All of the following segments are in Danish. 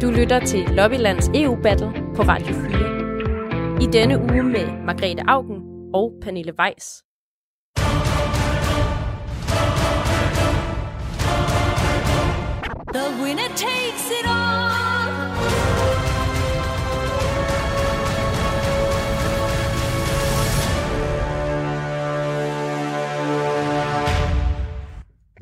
Du lytter til Lobbylands EU-battle på Radio 4. I denne uge med Margrethe Augen og Pernille Weiss. The winner takes it all.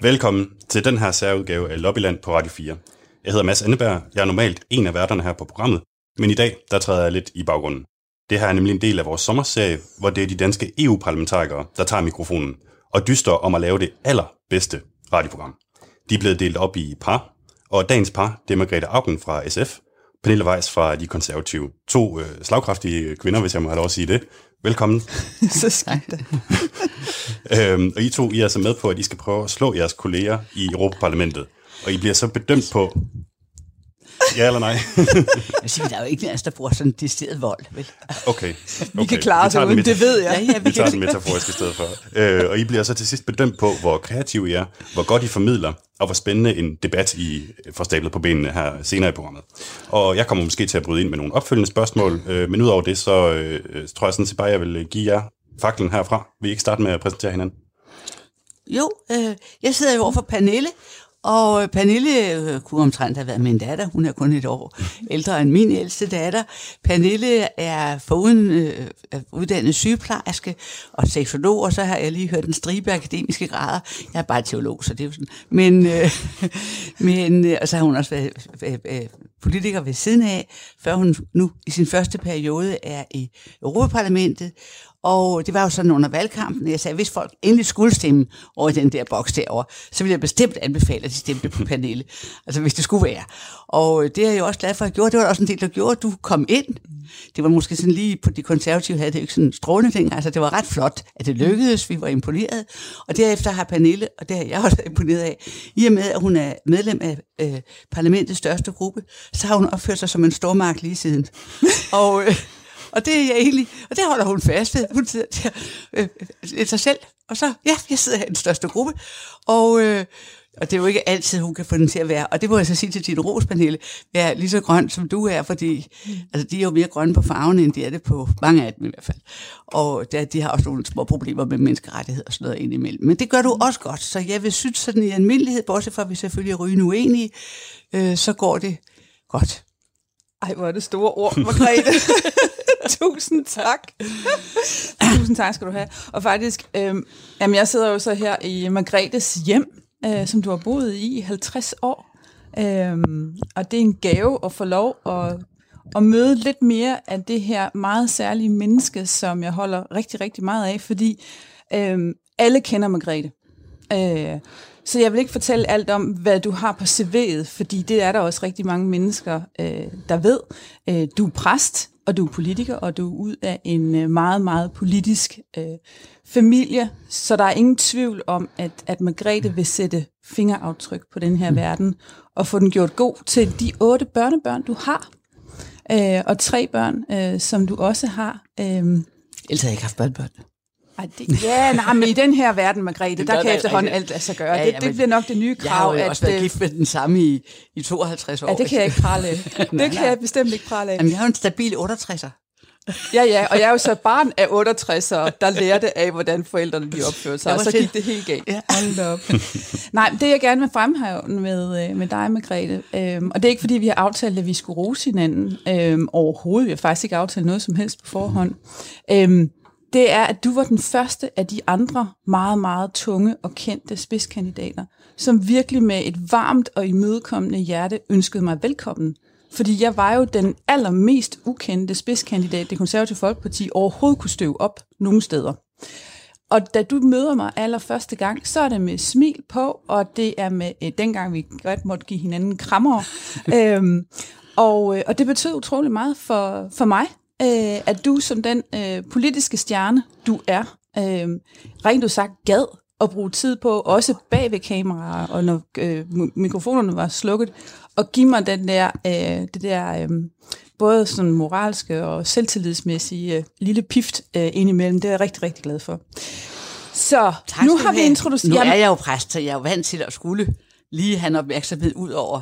Velkommen til den her særudgave af Lobbyland på Radio 4. Jeg hedder Mads Anneberg. Jeg er normalt en af værterne her på programmet, men i dag der træder jeg lidt i baggrunden. Det her er nemlig en del af vores sommerserie, hvor det er de danske EU-parlamentarikere, der tager mikrofonen og dyster om at lave det allerbedste radioprogram. De er blevet delt op i par, og dagens par, det er Margrethe Augen fra SF, Pernille Weiss fra De Konservative. To øh, slagkraftige kvinder, hvis jeg må have lov at sige det. Velkommen. Så skidt. øhm, og I to, I er altså med på, at I skal prøve at slå jeres kolleger i Europaparlamentet. Og I bliver så bedømt på... Ja eller nej? Jeg siger, der er jo ikke altså, der bruger sådan en decideret vold, vel? Okay. okay. Vi kan klare os uden, det ved jeg. Ja, ja, Vi tager den metaforisk i stedet for. Øh, og I bliver så til sidst bedømt på, hvor kreative I er, hvor godt I formidler, og hvor spændende en debat I får stablet på benene her senere i programmet. Og jeg kommer måske til at bryde ind med nogle opfølgende spørgsmål, øh, men udover det, så øh, tror jeg sådan set bare, jeg vil give jer faklen herfra. Vil I ikke starte med at præsentere hinanden? Jo, øh, jeg sidder jo over for Pernille, og øh, Pernille øh, kunne omtrent have været min datter. Hun er kun et år ældre end min ældste datter. Pernille er foruden øh, uddannet sygeplejerske og seksolog, og så har jeg lige hørt en stribe akademiske grader. Jeg er bare teolog, så det er jo sådan. Men, øh, men øh, og så har hun også været øh, øh, politiker ved siden af, før hun nu i sin første periode er i Europaparlamentet. Og det var jo sådan under valgkampen, jeg sagde, hvis folk endelig skulle stemme over i den der boks derovre, så ville jeg bestemt anbefale, at de stemte på Pernille. Altså hvis det skulle være. Og det er jeg jo også glad for, at jeg gjorde. Det var også en del, der gjorde, at du kom ind. Det var måske sådan lige på de konservative, havde det jo ikke sådan strålende ting. Altså det var ret flot, at det lykkedes. Vi var imponeret. Og derefter har Pernille, og det har jeg også imponeret af, i og med, at hun er medlem af øh, parlamentets største gruppe, så har hun opført sig som en stormagt lige siden. og... Øh, og det er jeg egentlig, og det holder hun fast ved. Hun sidder der øh, øh, sig selv, og så, ja, jeg sidder her i den største gruppe, og, øh, og det er jo ikke altid, hun kan få den til at være, og det må jeg så sige til din rospanele, være lige så grøn, som du er, fordi mm. altså, de er jo mere grønne på farven, end de er det på mange af dem i hvert fald. Og der, de har også nogle små problemer med menneskerettighed og sådan noget indimellem. Men det gør du også godt, så jeg vil synes sådan i almindelighed, bortset fra at vi selvfølgelig er rygende uenige, øh, så går det godt. Ej, hvor er det store ord, Margrethe. Tusind tak. Tusind tak skal du have. Og faktisk, øh, jamen jeg sidder jo så her i Margrethes hjem, øh, som du har boet i i 50 år. Øh, og det er en gave at få lov at, at møde lidt mere af det her meget særlige menneske, som jeg holder rigtig, rigtig meget af, fordi øh, alle kender Margrethe. Øh, så jeg vil ikke fortælle alt om, hvad du har på CV'et, fordi det er der også rigtig mange mennesker, øh, der ved. Øh, du er præst, og du er politiker, og du er ud af en øh, meget, meget politisk øh, familie, så der er ingen tvivl om, at, at Margrethe vil sætte fingeraftryk på den her mm. verden, og få den gjort god til de otte børnebørn, du har, øh, og tre børn, øh, som du også har. Øh, Ellers havde jeg ikke haft børnebørn. Ej, det, ja, nej, men i den her verden, Margrethe, Det der kan efterhånden alt lade sig gøre. Ja, Ja, det, det men bliver nok det nye Jeg har krav. jo også været øh, gift med den samme i, i 52 år. Ja, det kan jeg ikke prale af. Det Nej, kan nej. jeg bestemt ikke prale af. Jamen, jeg har jo en stabil 68'er. Ja, ja, og jeg er jo så barn af 68, der lærte af, hvordan forældrene de opførte sig, og så gik det helt galt. Ja. Hold op. Nej, det jeg gerne vil fremhæve med, øh, med dig, Margrethe, øhm, og det er ikke fordi, vi har aftalt, at vi skulle rose hinanden øhm, overhovedet. Vi har faktisk ikke aftalt noget som helst på forhånd. Øhm, det er, at du var den første af de andre meget, meget tunge og kendte spidskandidater, som virkelig med et varmt og imødekommende hjerte ønskede mig velkommen. Fordi jeg var jo den allermest ukendte spidskandidat, det konservative folkeparti overhovedet kunne støve op nogen steder. Og da du møder mig allerførste gang, så er det med smil på, og det er med, øh, dengang vi godt måtte give hinanden krammer. øhm, og, øh, og det betød utrolig meget for, for mig, øh, at du som den øh, politiske stjerne, du er, øh, rent sagt gad at bruge tid på, også bag ved kameraer, og når øh, mi- mikrofonerne var slukket, og give mig den der, øh, det der øh, både sådan moralske og selvtillidsmæssige øh, lille pift øh, indimellem. Det er jeg rigtig, rigtig glad for. Så Tak nu har vi introduceret... Nu er jeg jo præst, så jeg er jo vant til at skulle lige have en opmærksomhed ud over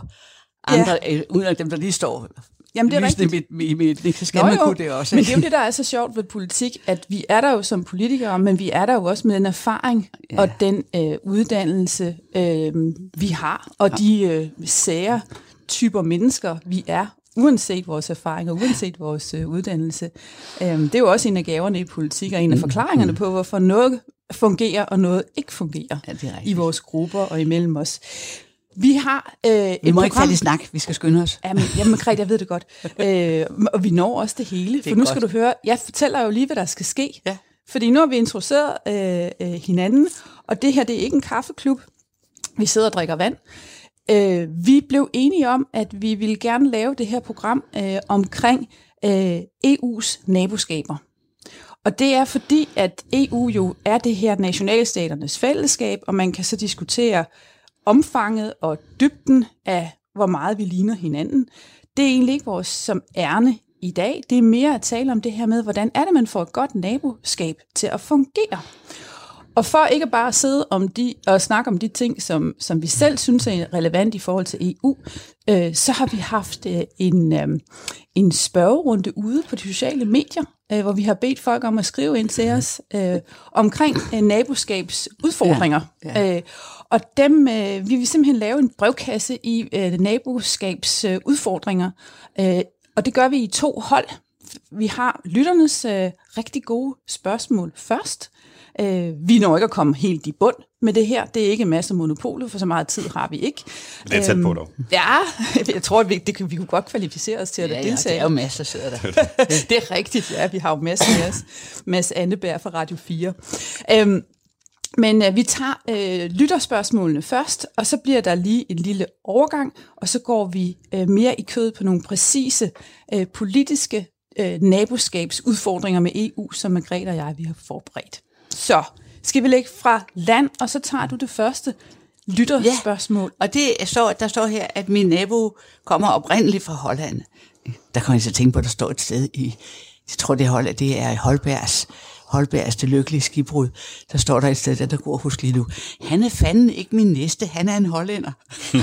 andre, ja. uden at dem, der lige står Jamen, det er lysende rigtigt. midt i midten, så skal Nå, man jo, kunne det også. Men det er jo det, der er så sjovt ved politik, at vi er der jo som politikere, men vi er der jo også med den erfaring ja. og den øh, uddannelse, øh, vi har, og de øh, sære typer mennesker, vi er, uanset vores erfaring og uanset vores øh, uddannelse. Øh, det er jo også en af gaverne i politik, og en af forklaringerne på, hvorfor noget fungerer og noget ikke fungerer Ja, det er i vores grupper og imellem os. Vi har øh, et Vi må program... ikke falde i snak, vi skal skynde os. Jamen, jamen Grete, jeg ved det godt. Øh, og vi når også det hele. er for nu skal godt. du høre, jeg fortæller jo lige, hvad der skal ske. Ja. Fordi nu har vi introduceret øh, øh, hinanden, og det her det er ikke en kaffeklub. Vi sidder og drikker vand. Øh, vi blev enige om, at vi ville gerne lave det her program øh, omkring øh, EU's naboskaber. Og det er fordi, at EU jo er det her nationalstaternes fællesskab, og man kan så diskutere omfanget og dybden af, hvor meget vi ligner hinanden. Det er egentlig ikke vores som ærne i dag. Det er mere at tale om det her med, hvordan er det, man får et godt naboskab til at fungere. Og for ikke bare at sidde om de, og snakke om de ting, som, som vi selv synes er relevant i forhold til EU, øh, så har vi haft øh, en, øh, en spørgerunde ude på de sociale medier, øh, hvor vi har bedt folk om at skrive ind til os øh, omkring øh, naboskabsudfordringer. Ja, Ja. Øh, og dem, øh, vi vil simpelthen lave en brevkasse i øh, naboskabsudfordringer, øh, og det gør vi i to hold. Vi har lytternes øh, rigtig gode spørgsmål først. Øh, vi når ikke at komme helt i bund med det her. Det er ikke en masse monopolet, for så meget tid har vi ikke. Det er tæt på dog. Ja, jeg tror, at vi, det, vi kunne godt kvalificere os til at Ja, ja, deltage. det er jo masser, der sidder der. det er rigtigt, ja. Vi har jo Mads med os. Mads Anneberg fra Radio 4. Øhm, men øh, vi tager øh, lytterspørgsmålene først, og så bliver der lige en lille overgang, og så går vi øh, mere i kød på nogle præcise øh, politiske øh, naboskabsudfordringer med EU, som Margrethe og jeg vi har forberedt. Så skal vi lægge fra land, og så tager du det første lytterspørgsmål. Og det står, der står her, at min nabo kommer oprindeligt fra Holland. Der kan jeg så tænke på, at der står et sted i, jeg tror det er Holland, det er i Holbergs, Holbergs Det Lykkelige Skibbrud. Der står der et sted, der, der går husk lige nu. Han er fanden ikke min næste, han er en hollænder.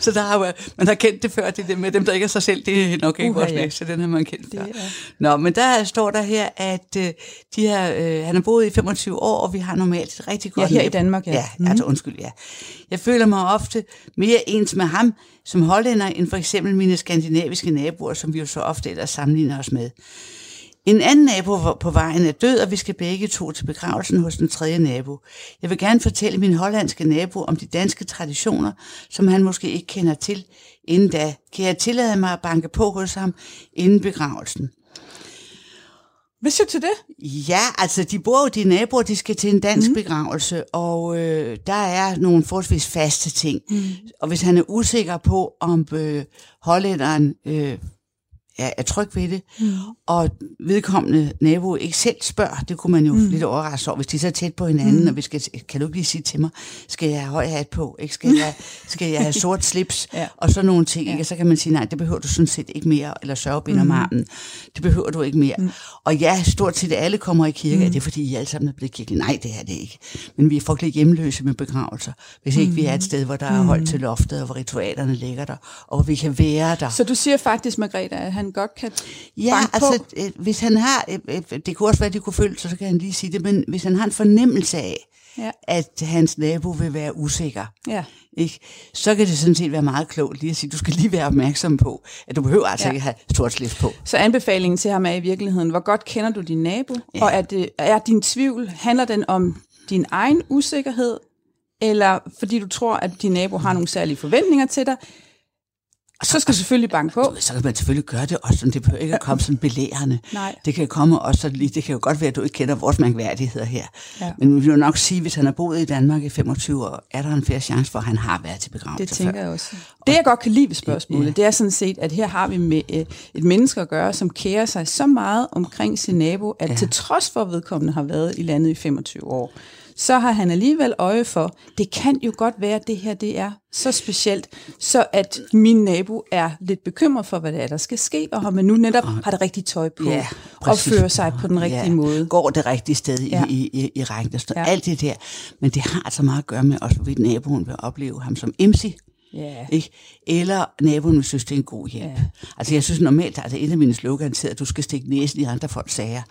så der har jo, man har kendt det før, det der med dem, der ikke er sig selv, det er nok ikke Uha, vores ja. næste, den har man kendt før. er- Nå, men der står der her, at øh, de her, øh, han har boet i 25 år, og vi har normalt et rigtig godt Ja, her i Danmark, ja. Ja, Mhm. altså undskyld, ja. Jeg føler mig ofte mere ens med ham som hollænder, end for eksempel mine skandinaviske naboer, som vi jo så ofte ellers sammenligner os med. En anden nabo på- vejen er død, og vi skal begge to til begravelsen hos den tredje nabo. Jeg vil gerne fortælle min hollandske nabo om de danske traditioner, som han måske ikke kender til. Inden da kan jeg tillade mig at banke på hos ham inden begravelsen. Hvis du til det? Ja, altså de bor jo, de naboer, de skal til en dansk mm. begravelse, og øh, der er nogle forholdsvis faste ting. Mm. Og hvis han er usikker på, om øh, hollænderen øh, er, er tryg ved det, mm. Og vedkommende nabo ikke selv spørger, det kunne man jo mm. lidt overraske over, hvis de er så tæt på hinanden, mm. og vi skal, kan du ikke lige sige til mig, skal jeg have høj hat på, ikke? Skal, jeg, skal jeg have sort slips, Ja. og så nogle ting, ikke? Og så kan man sige, nej, det behøver du sådan set ikke mere, eller sørgebind om armen, det behøver du ikke mere. Mm. Og ja, stort set alle kommer i kirke, mm. er det fordi, I alle sammen er blevet kirke? Nej, det er det ikke. Men vi er frygtelig hjemløse med begravelser, hvis ikke vi er et sted, hvor der er højt til loftet, og hvor ritualerne ligger der, og hvor vi kan være der. Så du siger faktisk, Margrethe, at han godt kan Ja, altså, på? Øh, hvis han har, øh, øh, det kunne også være, at de kunne føle sig, så kan han lige sige det, men hvis han har en fornemmelse af, Ja. at hans nabo vil være usikker, Ja. ikke? så kan det sådan set være meget klogt lige at sige, du skal lige være opmærksom på, at du behøver altså Ja. ikke have stort slips på. Så anbefalingen til ham er i virkeligheden, hvor godt kender du din nabo. Ja. og er, det, er din tvivl, handler den om din egen usikkerhed, eller fordi du tror, at din nabo har nogle særlige forventninger til dig, så skal du selvfølgelig banke på. Så kan man selvfølgelig gøre det også, det behøver ikke at komme sådan belærende. Nej. Det kan komme også lige, det kan jo godt være, at du ikke kender vores mærkværdigheder her. Ja. Men vi vil jo nok sige, hvis han har boet i Danmark i 25 år, er der en færre chance for, at han har været til begravelse Det tænker før. jeg også. Det jeg godt kan lide ved spørgsmålet, Ja. det er sådan set, at her har vi med øh, et menneske at gøre, som kærer sig så meget omkring sin nabo, at ja. til trods for, at vedkommende har været i landet i 25 år, så har han alligevel øje for, det kan jo godt være, at det her det er så specielt, så at min nabo er lidt bekymret for, hvad det er, der skal ske, og om man nu netop har det rigtige tøj på, Ja, og fører sig på den rigtige måde. Går det rigtige sted Ja. ja. i, i, i rækken. Der står Ja. ja. alt det der. Men det har altså meget at gøre med også, hvorvidt naboen vil opleve ham som MC, Ja. Ikke? Eller naboen synes, det er en god hjælp. Ja. Altså jeg synes normalt, at en af mine slogans hedder, at du skal stikke næsen i andre folks sager.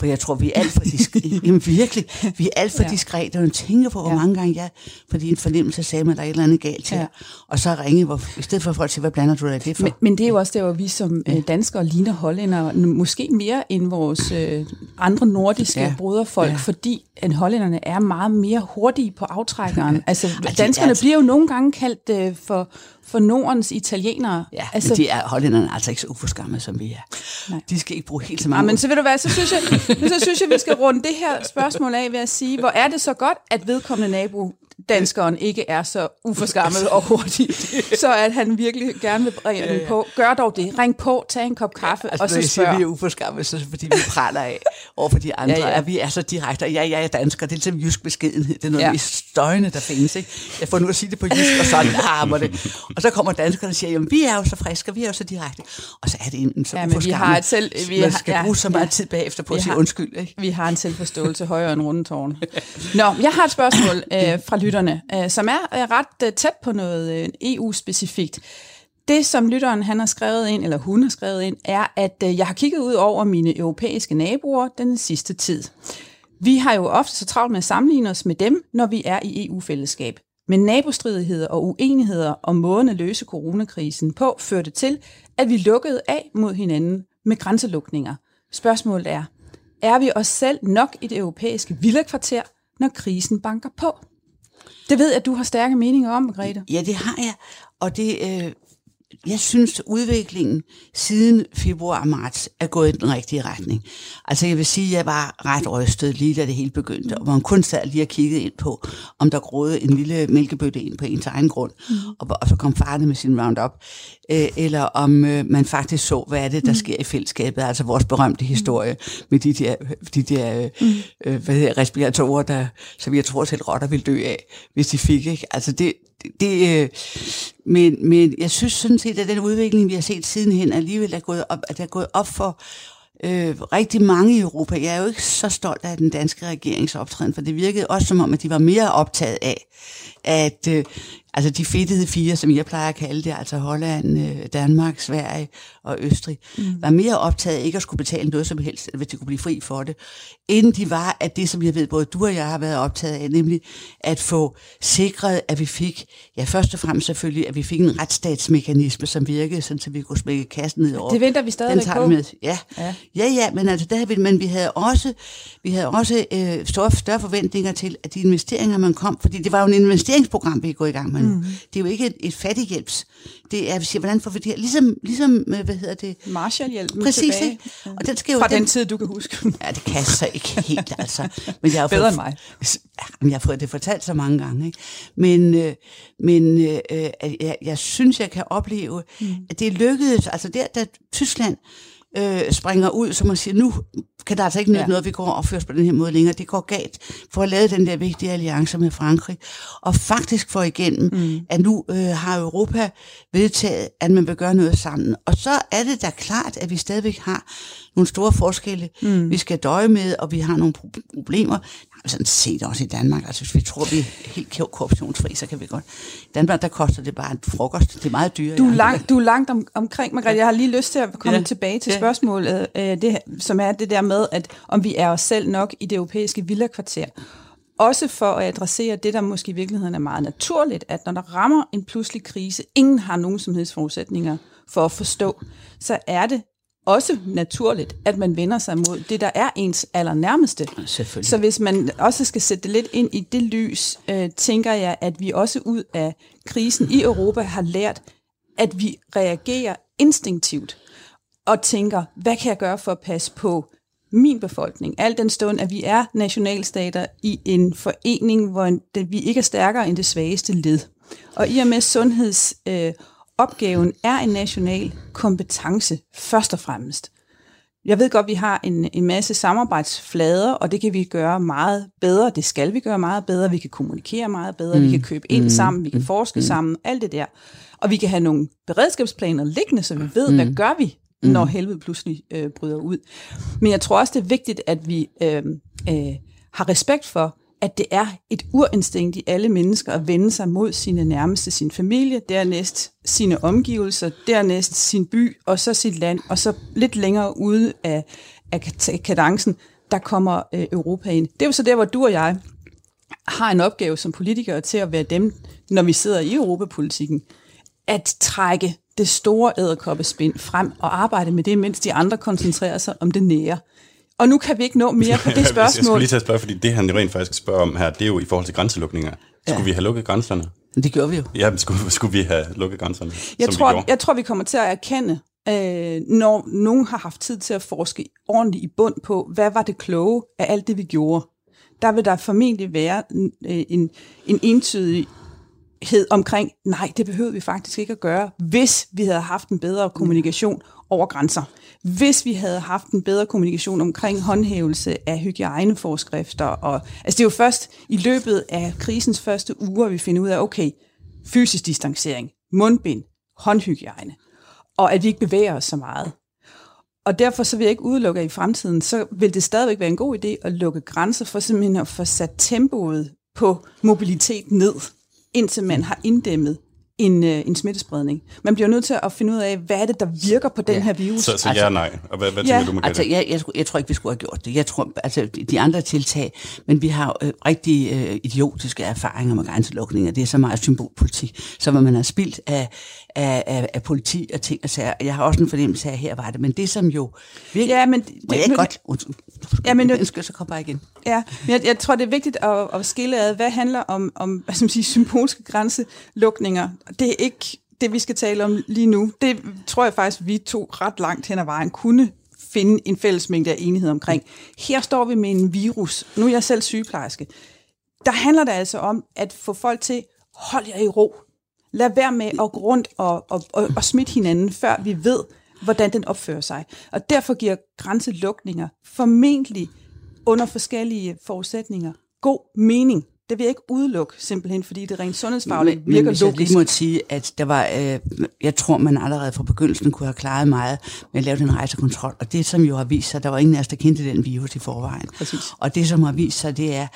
For jeg tror, vi er alt for diskrete. Jamen virkelig, vi er alt for ja. diskrete. Og tænker på, hvor ja. mange gange jeg, fordi en fornemmelse sagde mig, at der er et eller andet galt til. Ja. Og så ringe, hvor, i stedet for at folk siger, hvad blander du dig i det for? Men, men det er jo også der, hvor vi som øh, danskere ligner hollændere, n- måske mere end vores øh, andre nordiske ja. Broderfolk, ja. Fordi at hollænderne er meget mere hurtige på aftrækkeren. Altså, danskerne er- bliver jo nogle gange kaldt øh, for, for Nordens italienere. Ja, altså, altså, de er hollænderne er altså ikke så uforskammede, som vi er. Nej. De skal ikke bruge helt så Ja, mange men så ved du hvad, så synes, jeg, så synes jeg, vi skal runde det her spørgsmål af ved at sige, hvor er det så godt, at vedkommende nabo, danskeren, ikke er så uforskammet og hurtig, så at han virkelig gerne vil bringe den på. Gør dog det. Ring på, tag en kop kaffe, Altså, og så jeg siger, spørg. vi er uforskammede, så fordi, vi praler af over for de andre. Ja, ja, ja. ja. At vi er så direkte. Og ja, jeg er dansker. Det er ligesom jysk beskedenhed. Det er noget Ja. ja. mest støjende, der findes. Ikke? Jeg får nu at sige det på jysk, og sådan harmer det. Og så kommer danskerne og siger, jamen vi er jo så friske, og vi er jo så direkte. Og så er det enten så Ja, men vi uforskammet. har et selv- vi Man har- skal ja, bruge så meget ja. tid bagefter på at sige har- undskyld. Ikke? Vi har en selvforståelse højere end rundetårn. Nå, jeg har et spørgsmål øh, fra lytterne, øh, som er øh, ret øh, tæt på noget øh, EU-specifikt. Det, som lytteren han har skrevet ind, eller hun har skrevet ind, er, at øh, jeg har kigget ud over mine europæiske naboer den sidste tid. Vi har jo ofte så travlt med at sammenligne os med dem, når vi er i EU-fællesskab. Men nabostridigheder og uenigheder om måden at løse coronakrisen på førte til, at vi lukkede af mod hinanden med grænselukninger. Spørgsmålet er, er vi os selv nok i det europæiske villakvarter, når krisen banker på? Det ved jeg, at du har stærke meninger om, Margrethe. Ja, det har jeg. Og det, øh, jeg synes, udviklingen siden februar og marts er gået i den rigtige retning. Altså jeg vil sige, at jeg var ret rystet lige da det hele begyndte, og man kun sad lige og kiggede ind på, om der groede en lille mælkebøtte ind på ens egen grund, mm. og, og så kom farne med sin Roundup. Øh, eller om øh, man faktisk så, hvad er det, der mm. sker i fællesskabet, altså vores berømte historie med de der, de der øh, mm. øh, hvad hedder, respiratorer, der, som jeg tror selv rotter ville dø af, hvis de fik. Ikke? Altså det, det, øh, men, men jeg synes sådan set, at den udvikling, vi har set sidenhen, alligevel er gået op, at det er gået op for øh, rigtig mange i Europa. Jeg er jo ikke så stolt af den danske regeringsoptræden, for det virkede også som om, at de var mere optaget af, at øh, altså de fedtede fire, som jeg plejer at kalde det, altså Holland, øh, Danmark, Sverige og Østrig, mm. var mere optaget af ikke at skulle betale noget som helst, hvis de kunne blive fri for det, end de var at det, som jeg ved, både du og jeg har været optaget af, nemlig at få sikret, at vi fik, ja først og fremmest selvfølgelig, at vi fik en retsstatsmekanisme, som virkede, sådan, så vi kunne smække kassen ned over. Det venter vi stadigvæk Den tager på. med. Ja. Ja. ja, ja, men altså der, vi- men vi havde også, vi havde også øh, store, større forventninger til, at de investeringer, man kom, fordi det var jo en investeringsprogram, vi gået i gang med nu. Mm. Det er jo ikke et, et fattighjælps. Det er, vi siger, hvordan får vi det her? Ligesom, ligesom øh, hvad hedder det? Marshallhjælp Præcis, tilbage. ikke? Og den skal jo... Fra den tid, du kan huske. Ja, det kan jeg så ikke helt, altså. Men jeg har Bedre fået, end mig. Ja, men jeg har fået det fortalt så mange gange. Ikke? Men, øh, men øh, at jeg, jeg synes, jeg kan opleve, mm. at det lykkedes. Altså der, da Tyskland øh, springer ud, som man siger, nu kan der altså ikke nytte Ja. noget, vi går og opfører os på den her måde længere. Det går galt for at lave den der vigtige alliance med Frankrig. Og faktisk få igennem, mm. at nu øh, har Europa vedtaget, at man vil gøre noget sammen. Og så er det da klart, at vi stadigvæk har nogle store forskelle, mm. vi skal døje med, og vi har nogle pro- problemer. Sådan set også i Danmark. Altså, hvis vi tror, vi er helt korruptionsfri, så kan vi godt. I Danmark, der koster det bare en frokost. Det er meget dyrere. Du er langt, du er langt om, omkring, Margrethe. Jeg har lige lyst til at komme. Ja. tilbage til Ja. spørgsmålet, øh, det, som er det der med, at om vi er os selv nok i det europæiske villakvarter. Også for at adressere det, der måske i virkeligheden er meget naturligt, at når der rammer en pludselig krise, ingen har nogen som helst forudsætninger for at forstå, så er det også naturligt, at man vender sig mod det, der er ens allernærmeste. Så hvis man også skal sætte det lidt ind i det lys, øh, tænker jeg, at vi også ud af krisen i Europa har lært, at vi reagerer instinktivt og tænker, hvad kan jeg gøre for at passe på min befolkning? Al den stund, at vi er nationalstater i en forening, hvor vi ikke er stærkere end det svageste led. Og i og med sundhedsopgaven øh, opgaven er en national kompetence først og fremmest. Jeg ved godt, at vi har en, en masse samarbejdsflader, og det kan vi gøre meget bedre. Det skal vi gøre meget bedre. Vi kan kommunikere meget bedre. Mm. Vi kan købe ind mm. sammen. Vi kan forske mm. sammen. Alt det der. Og vi kan have nogle beredskabsplaner liggende, så vi ved, mm. hvad gør vi, når helvede pludselig øh, bryder ud. Men jeg tror også, det er vigtigt, at vi øh, øh, har respekt for, at det er et urinstinkt i alle mennesker at vende sig mod sine nærmeste, sin familie, dernæst sine omgivelser, dernæst sin by, og så sit land, og så lidt længere ude af, af kadencen, der kommer øh, Europa ind. Det er jo så der, hvor du og jeg har en opgave som politikere til at være dem, når vi sidder i europapolitikken, at trække det store æderkoppespind frem og arbejde med det, mens de andre koncentrerer sig om det nære. Og nu kan vi ikke nå mere på det Jeg spørgsmål. skulle lige til at spørge, fordi det han rent faktisk spørger om her, det er jo i forhold til grænselukninger. Skulle Ja. vi have lukket grænserne? Det gjorde vi jo. Ja, men skulle, skulle vi have lukket grænserne, Jeg som vi tror, gjorde? jeg tror, vi kommer til at erkende, øh, når nogen har haft tid til at forske ordentligt i bund på, hvad var det kloge af alt det, vi gjorde. Der vil der formentlig være en, en, en entydighed omkring, nej, det behøvede vi faktisk ikke at gøre, hvis vi havde haft en bedre kommunikation over grænser. Hvis vi havde haft en bedre kommunikation omkring håndhævelse af hygiejneforskrifter. Og, altså det er jo først i løbet af krisens første uger, vi finder ud af, okay, fysisk distancering, mundbind, håndhygiejne, og at vi ikke bevæger os så meget. Og derfor så vil jeg ikke udelukke, at i fremtiden, så vil det stadigvæk være en god idé at lukke grænser for simpelthen at få sat tempoet på mobilitet ned, indtil man har inddæmmet en, øh, en smittespredning. Man bliver nødt til at finde ud af, hvad er det, der virker på den Ja. her virus. Så, så Altså- ja nej. Og hvad, hvad Ja, tænker du, Margrethe? Altså, jeg, jeg, jeg tror ikke, vi skulle have gjort det. Jeg tror, altså, de andre tiltag, men vi har øh, rigtig øh, idiotiske erfaringer med grænselukninger. Det er så meget symbolpolitik, så hvad man har spildt af, af, af, af politi og ting og sager. Jeg har også en fornemmelse af, at her var det. Men det, som jo virkelig... Ja, men det- Må jeg men- godt... Undskyld. Ja, men nu- Undskyld, så kom bare igen. Ja, men jeg, jeg tror, det er vigtigt at, at skille ad, hvad handler om, om hvad skal man sige, symbolske grænselukninger. Det er ikke det, vi skal tale om lige nu. Det tror jeg faktisk, vi to ret langt hen ad vejen kunne finde en fælles mængde af enighed omkring. Her står vi med en virus. Nu er jeg selv sygeplejerske. Der handler det altså om at få folk til, hold jer i ro. Lad være med at gå rundt og, og, og, og smitte hinanden, før vi ved, hvordan den opfører sig. Og derfor giver grænselukninger formentlig under forskellige forudsætninger god mening. Det vil jeg ikke udelukke, simpelthen fordi det rent sundhedsfagligt men, virker men hvis jeg logisk. lige må sige, at der var, øh, jeg tror, man allerede fra begyndelsen kunne have klaret meget med at lave den rejsekontrol. Og det, som jo har vist sig, der var ingen af os, der kendte den virus i forvejen. Præcis. Og det, som har vist sig, det er,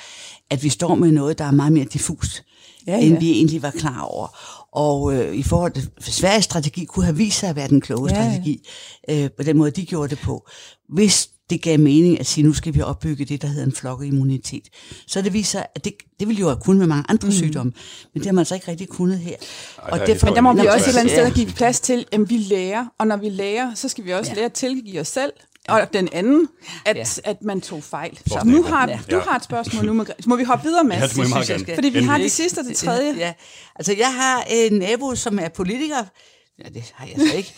at vi står med noget, der er meget mere diffust, Ja, ja, end vi egentlig var klar over. Og øh, i forhold til Sveriges strategi kunne have vist sig at være den kloge Ja, ja. strategi, øh, på den måde, de gjorde det på. Hvis det gav mening at sige, nu skal vi opbygge det, der hedder en flokkeimmunitet. Så det viser, at det, det ville jo have kunnet med mange andre mm. sygdomme, men det har man så ikke rigtig kunnet her. der er Men der må vi også et eller andet sted give plads til, at vi lærer, og når vi lærer, så skal vi også Ja. lære at tilgive os selv, og den anden, at, Ja. at man tog fejl. Så nu har, Ja. du har et spørgsmål nu. Må vi hoppe videre, Mads? Ja, det må I meget synes jeg gerne. Fordi vi har det sidste og det tredje. Ja, altså jeg har en nabo, som er politiker. Ja, det har jeg så ikke.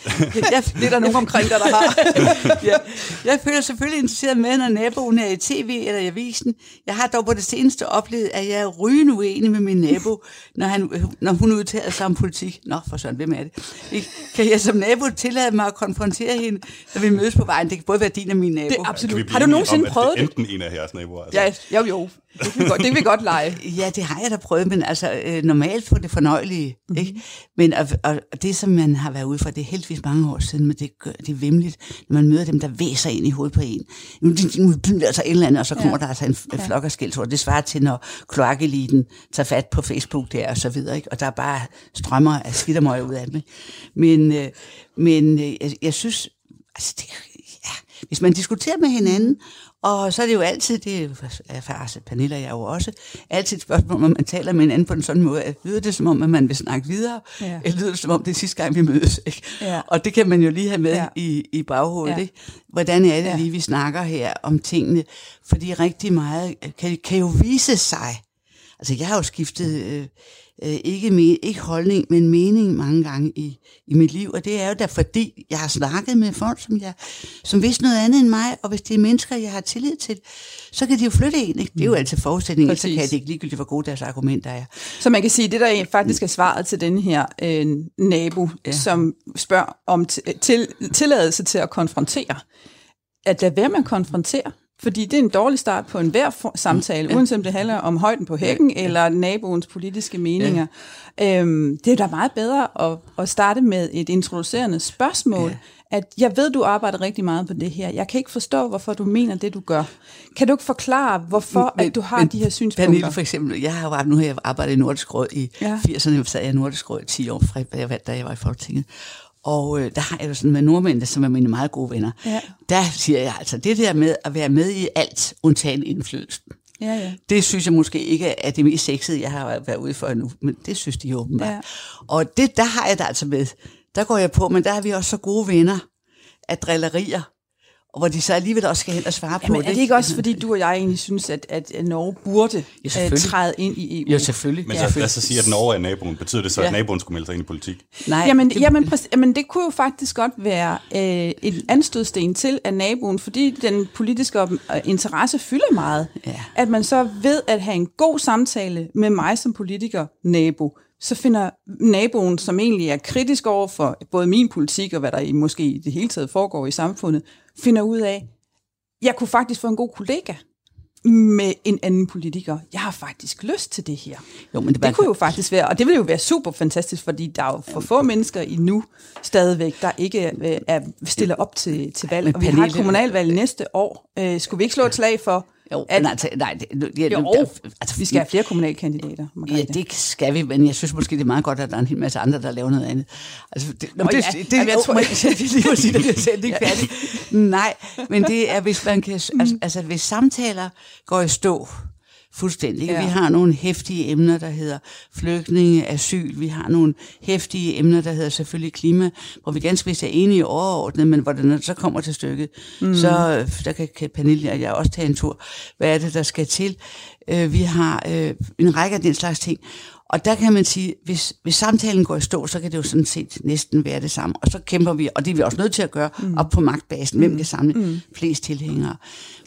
Jeg, Det er der nogen omkring dig, der har. ja, jeg føler selvfølgelig interesseret med, når naboen er i tv eller i avisen. Jeg har dog på det seneste oplevet, at jeg er rygende uenig med min nabo, når, han, når hun udtaler sig om politik. Nå, for sådan, hvem er det? Kan jeg som nabo tillade mig at konfrontere hende, når vi mødes på vejen? Det kan både være din og min nabo. Det er absolut. Har du nogensinde om, prøvet er det? enten en af jeres naboer. Altså. Ja, jo, jo. Det kan vi godt, det kan vi godt lege. Ja, det har jeg da prøvet, men altså øh, normalt på det fornøjelige. Mm-hmm. Ikke? Men og, og, det, som man har været ude for, det er heldigvis mange år siden, men det, gør- det er vemmeligt, når man møder dem, der væser ind i hovedet på en. Nu de, de, de, altså et eller andet, og så kommer ja. der altså en, en flok af skældsord. Det svarer til, når kloakeliten tager fat på Facebook der og så videre. Ikke? Og der er bare strømmer af skidt og møg ud af ikke? Men, øh, men øh, jeg, jeg synes, altså det, ja, hvis man diskuterer med hinanden, og så er det jo altid, det er faktisk Pernille og jeg jo også, altid et spørgsmål, om man taler med hinanden på en sådan måde, at lyder det som om, at man vil snakke videre, Ja. eller lyder det som om, det er sidste gang, vi mødes. Ikke? Ja. Og det kan man jo lige have med Ja. i, i baghovedet. Ja. Ikke? Hvordan er det Ja. ja. lige, vi snakker her om tingene? Fordi rigtig meget kan, kan jo vise sig. Altså, jeg har jo skiftet øh, øh, ikke, me, ikke holdning, men mening mange gange i, i mit liv, og det er jo da fordi, jeg har snakket med folk, som, jeg, som vidste noget andet end mig, og hvis det er mennesker, jeg har tillid til, så kan de jo flytte en. Ikke? Det er jo altid forudsætningen, så kan det ikke ligegyldigt, hvor gode deres argumenter er. Så man kan sige, det der er faktisk er svaret til den her øh, nabo, ja. Som spørger om til, tilladelse til at konfrontere. At lade være med at konfrontere. Fordi det er en dårlig start på enhver for- samtale, ja. uanset om det handler om højden på hækken ja. eller naboens politiske meninger. Ja. Øhm, det er da meget bedre at, at starte med et introducerende spørgsmål, ja. at jeg ved, du arbejder rigtig meget på det her. Jeg kan ikke forstå, hvorfor du mener det, du gør. Kan du ikke forklare, hvorfor at du har de her synspunkter? Pernille for eksempel, jeg har jo nu har jeg arbejdet i Nordisk Råd i Ja. ja. 80'erne, sad jeg i Nordisk Råd i 10 år, fra jeg, da jeg var i Folketinget. Og øh, der har jeg jo sådan med nordmændene, som er mine meget gode venner. Ja. Der siger jeg altså, det der med at være med i alt, undtagen indflydelsen. Ja, ja. Det synes jeg måske ikke er det mest sexede, jeg har været ude for endnu, men det synes de jo åbenbart. Ja. Og det, der har jeg det altså med. Der går jeg på, men der er vi også så gode venner af drillerier, og hvor de så alligevel også skal hen og svare på Jamen, det. er det ikke også, fordi du og jeg egentlig synes, at, at Norge burde Ja, ja, selvfølgelig. træde ind i EU? Jo, selvfølgelig. Men ja. så lad os så sige, at Norge er naboen. Betyder det så, at Ja. naboen skulle melde sig ind i politik? Nej, Jamen, det, jamen, præcis, jamen, det kunne jo faktisk godt være øh, et anstødsten til af naboen, fordi den politiske øh, interesse fylder meget. Ja. At man så ved at have en god samtale med mig som politiker, nabo, så finder naboen, som egentlig er kritisk over for både min politik og hvad der i, måske i det hele taget foregår i samfundet, finder ud af, jeg kunne faktisk få en god kollega med en anden politiker. Jeg har faktisk lyst til det her. Jo, men det, Det kunne jo faktisk være, og det ville jo være super fantastisk, fordi der er jo for få mennesker i nu stadigvæk, der ikke er, er stiller op til, til valg. Og vi har et kommunalvalg næste år. Øh, skulle vi ikke slå et slag for, jo, at altså, nej, det, det, det, jo, altså, vi skal have flere kommunalkandidater? Ja, Margrethe? det skal vi, men jeg synes måske, det er meget godt, at der er en hel masse andre, der laver noget andet. Altså, det, Nå, det, ja. det, det, jeg tror- tror, jeg, jeg lige må sige, at jeg selv ikke færdig. Nej, men det er, hvis man kan, altså, altså hvis samtaler går i stå, fuldstændig. Ja. Vi har nogle hæftige emner, der hedder flygtninge, asyl. Vi har nogle hæftige emner, der hedder selvfølgelig klima, hvor vi ganske vist er enige overordnet, men hvor det når det så kommer til stykket, mm. så der kan, kan Pernille og jeg også tage en tur. Hvad er det, der skal til? Øh, vi har øh, en række af den slags ting. Og der kan man sige, hvis, hvis samtalen går i stå, så kan det jo sådan set næsten være det samme. Og så kæmper vi, og det er vi også nødt til at gøre, mm. op på magtbasen. Hvem kan samle mm. flest tilhængere?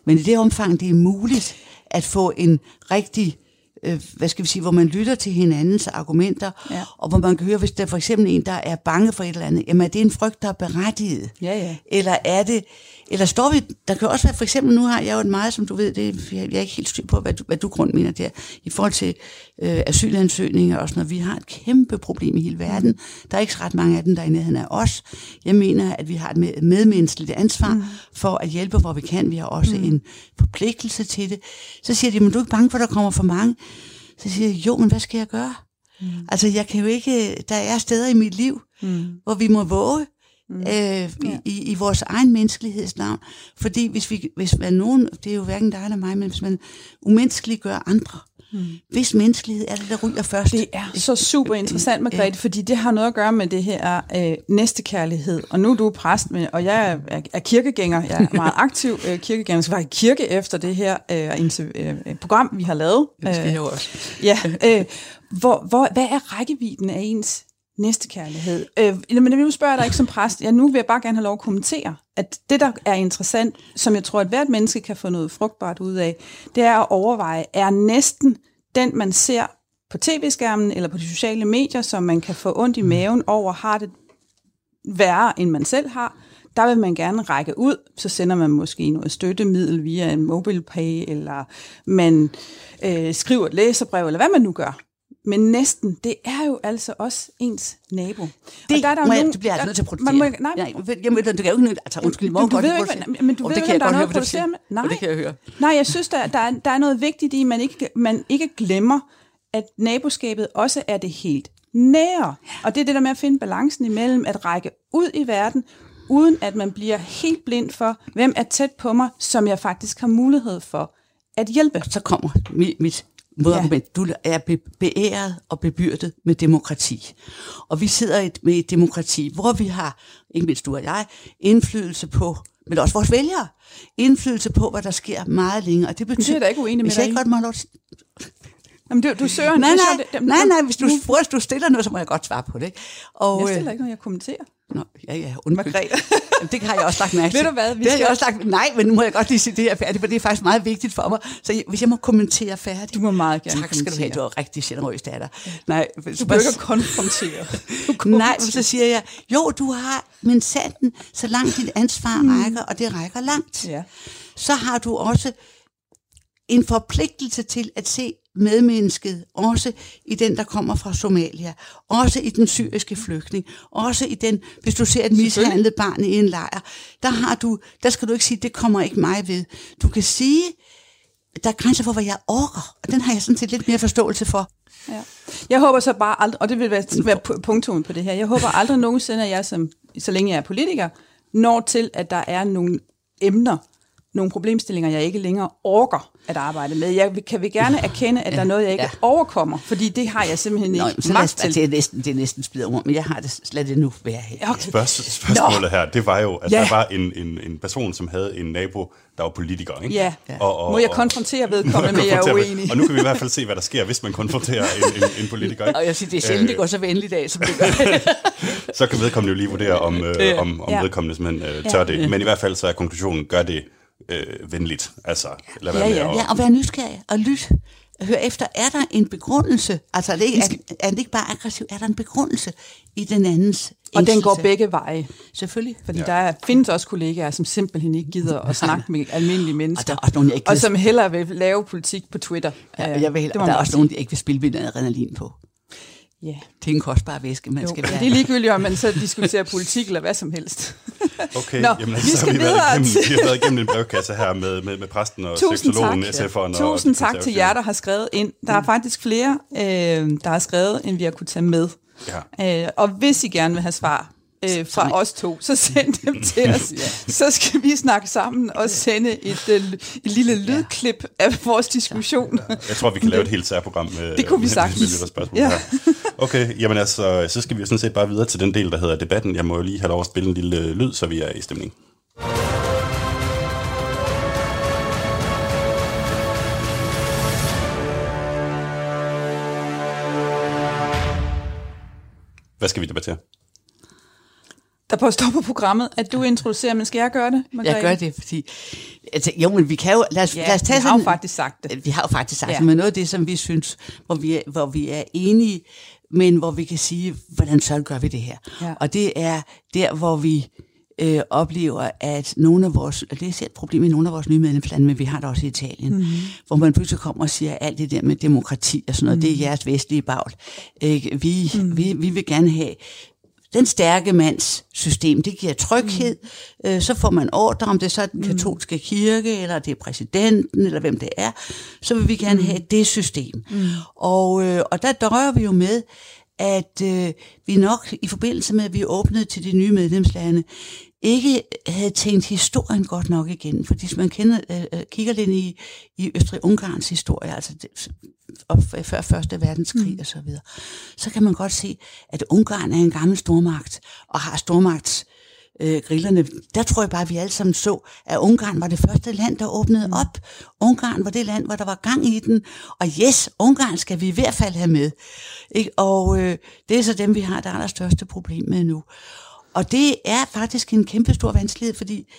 Men i det omfang, det er muligt at få en rigtig øh, hvad skal vi sige, hvor man lytter til hinandens argumenter, Ja. og hvor man kan høre, hvis der er for eksempel en, der er bange for et eller andet, jamen er det en frygt, der er berettiget? Ja, ja. Eller er det, eller står vi, der kan også være, for eksempel, nu har jeg jo et meget, som du ved, det, jeg jeg er ikke helt styr på, hvad du, hvad du grund mener der, i forhold til øh, asylansøgninger og sådan noget. Vi har et kæmpe problem i hele verden. Der er ikke ret mange af dem, der er i nærheden af os. Jeg mener, at vi har et med, medmenneskeligt ansvar mm. for at hjælpe, hvor vi kan. Vi har også mm. en forpligtelse til det. Så siger de, men du er ikke bange for, at der kommer for mange? Så siger jeg, jo, men hvad skal jeg gøre? Mm. Altså, jeg kan jo ikke, der er steder i mit liv, mm. hvor vi må våge, mm. øh, ja. i, i vores egen menneskeligheds navn. Fordi hvis, vi, hvis man nogen, det er jo hverken dig eller mig, men hvis man umenneskeliggør andre, mm. hvis menneskelighed er det, der ryger først. Det er så super interessant, Margrethe, fordi det har noget at gøre med det her øh, næstekærlighed. Og nu er du præst, men, og jeg er, er, er kirkegænger. Jeg er meget aktiv øh, kirkegænger. Skal være i kirke efter det her øh, interv- øh, program, vi har lavet. Det skal Øh, jeg jo også. Ja, øh, hvor, hvor, hvad er rækkevidden af ens næstekærlighed? Øh, men nu spørger jeg dig ikke som præst. Ja, nu vil jeg bare gerne have lov at kommentere, at det, der er interessant, som jeg tror, at hvert menneske kan få noget frugtbart ud af, det er at overveje, er næsten den, man ser på tv-skærmen eller på de sociale medier, som man kan få ondt i maven over, har det værre, end man selv har, der vil man gerne række ud, så sender man måske noget støttemiddel via en MobilePay, eller man øh, skriver et læserbrev, eller hvad man nu gør. Men næsten, det er jo altså også ens nabo. Det, og der er der må jeg, nogen- det bliver jeg der- nødt til at protestere. Man må, nej, nej, jamen, du kan jo ikke, altså undskyld, Du- du godt, ved ikke, men du Jo, ved ikke, jeg om der er noget du at protestere med. Nej. det kan jeg høre. Nej, jeg synes, der, der, er, der er noget vigtigt i, at man ikke, man ikke glemmer, at naboskabet også er det helt nære. Og det er det der med at finde balancen imellem at række ud i verden, uden at man bliver helt blind for, hvem er tæt på mig, som jeg faktisk har mulighed for at hjælpe. Så kommer mit, mit modargument. Ja. Du er be- beæret og bebyrdet med demokrati. Og vi sidder et, med et demokrati, hvor vi har, ikke mindst du og jeg, indflydelse på men også vores vælgere, indflydelse på, hvad der sker meget længere. Og det betyder, det er da ikke uenig med hvis jeg ikke godt må lov til- Jamen, du, du søger. Nej, nej, nej, nej, hvis du, hvis du stiller noget, så må jeg godt svare på det. ikke? Og, Jeg øh, stiller ikke noget, jeg kommenterer. Nå, ja, ja, undskyld. Margrethe. Jamen, det har jeg også lagt mærke til. Ved du hvad, vi det har jeg også lagt, nej, men nu må jeg godt lige sige det her færdigt, for det er faktisk meget vigtigt for mig. Så jeg, hvis jeg må kommentere færdigt. Du må meget gerne Tak skal du have, du er rigtig generøs datter. Nej, Du behøver ikke konfrontere. Du Nej, så siger jeg, jo, du har men sanden, så langt dit ansvar rækker, og det rækker langt. Ja. så har du også en forpligtelse til at se medmennesket, også i den, der kommer fra Somalia, også i den syriske flygtning, også i den, hvis du ser et mishandlet barn i en lejr, der, har du, der skal du ikke sige, det kommer ikke mig ved. Du kan sige, der er grænser for, hvad jeg orker, og den har jeg sådan set lidt mere forståelse for. Ja. Jeg håber så bare aldrig, og det vil være, være pu- punktum på det her, jeg håber aldrig nogensinde, at jeg, som, så længe jeg er politiker, når til, at der er nogle emner, nogle problemstillinger, jeg ikke længere orker at arbejde med. Jeg kan vi gerne erkende, at der er noget, jeg ikke Ja. overkommer, fordi det har jeg simpelthen Nå, ikke magt til. det, er næsten, det er næsten spider ord, men jeg har det slet det nu være her. Ja, okay. Spørg- spørgsmålet her, det var jo, at Ja. der var en, en, en person, som havde en nabo, der var politiker, ikke? Ja. Og, og, Må jeg konfrontere vedkommende med, at jeg er uenig? Og nu kan vi i hvert fald se, hvad der sker, hvis man konfronterer en, en, en politiker. Ikke? Og jeg siger, det er sjældent, det går så venligt af, som det gør. Så kan vedkommende jo lige vurdere, om, øh, om, om Ja. vedkommende simpelthen øh, tør det. Men i hvert fald så er konklusionen, gør det øh, venligt. Altså, lad være Ja, med ja. at... Ja, og være nysgerrig og lyt. Hør efter, er der en begrundelse? Altså, er det, ikke, er, er det ikke bare aggressiv? Er der en begrundelse i den andens Og den går begge veje. Selvfølgelig. Fordi ja. der er, findes også kollegaer, som simpelthen ikke gider at snakke med almindelige mennesker. Og der er også nogle, jeg ikke og som hellere vil lave politik på Twitter. Ja, Øh, jeg vil, det og må der er også nogen, der ikke vil spille med adrenalin på. Ja. Det er en kostbar væske, man Jo, skal være. det er ligegyldigt, om man så diskuterer politik eller hvad som helst. Okay, Nå, jamen, vi altså, så har skal vi, været videre igennem, til- vi har været igennem en brevkasse her med, med, med præsten og Tusind seksologen, tak. SF'eren og Tusind de tak til jer, der har skrevet ind. Der er faktisk flere, øh, der har skrevet, end vi har kunne tage med. Ja. Øh, og hvis I gerne vil have svar øh, fra os to, så send dem til os. Så skal vi snakke sammen og sende et, øh, et lille lydklip af vores diskussion. Jeg tror, vi kan lave et helt særprogram med, Det kunne vi sagtens. med Ja. Okay, jamen altså, så skal vi sådan set bare videre til den del, der hedder debatten. Jeg må jo lige have lov at spille en lille øh, lyd, så vi er i stemning. Hvad skal vi debattere? Der påstår på programmet, at du introducerer, men skal jeg gøre det, Margrethe? Jeg gør det, fordi... Altså, jo, men vi kan jo... Lad os, Ja, lad os tage vi har jo sådan, faktisk sagt det. Vi har jo faktisk sagt Ja. det, men noget af det, som vi synes, hvor vi er, hvor vi er enige, men hvor vi kan sige, hvordan så gør vi det her? Ja. Og det er der, hvor vi øh, oplever, at nogle af vores, og det er selv et problem i nogle af vores nye medlemslande, men vi har det også i Italien, Mhm. mm-hmm. hvor man pludselig kommer og siger, alt det der med demokrati og sådan noget, mm. det er jeres vestlige bagl. Ikke? Vi, Mhm. mm. vi, vi vil gerne have den stærke mands system, det giver tryghed. Mm. Øh, så får man ordre, om det så er den katolske kirke, eller det er præsidenten, eller hvem det er. Så vil vi gerne have det system. Mm. Og, øh, og der døjer vi jo med, at øh, vi nok i forbindelse med, at vi åbnede til de nye medlemslande, ikke havde tænkt historien godt nok igen. Fordi hvis man kender, øh, øh, kigger lidt i, i Østrig-Ungarns historie, altså det, op, før Første Verdenskrig mm. og så videre, så kan man godt se, at Ungarn er en gammel stormagt, og har stormagts øh, grillerne. Der tror jeg bare, at vi alle sammen så, at Ungarn var det første land, der åbnede mm. op. Ungarn var det land, hvor der var gang i den. Og yes, Ungarn skal vi i hvert fald have med. Ikke? Og øh, det er så dem, vi har det allerstørste problem med nu. Og det er faktisk en kæmpe stor vanskelighed, fordi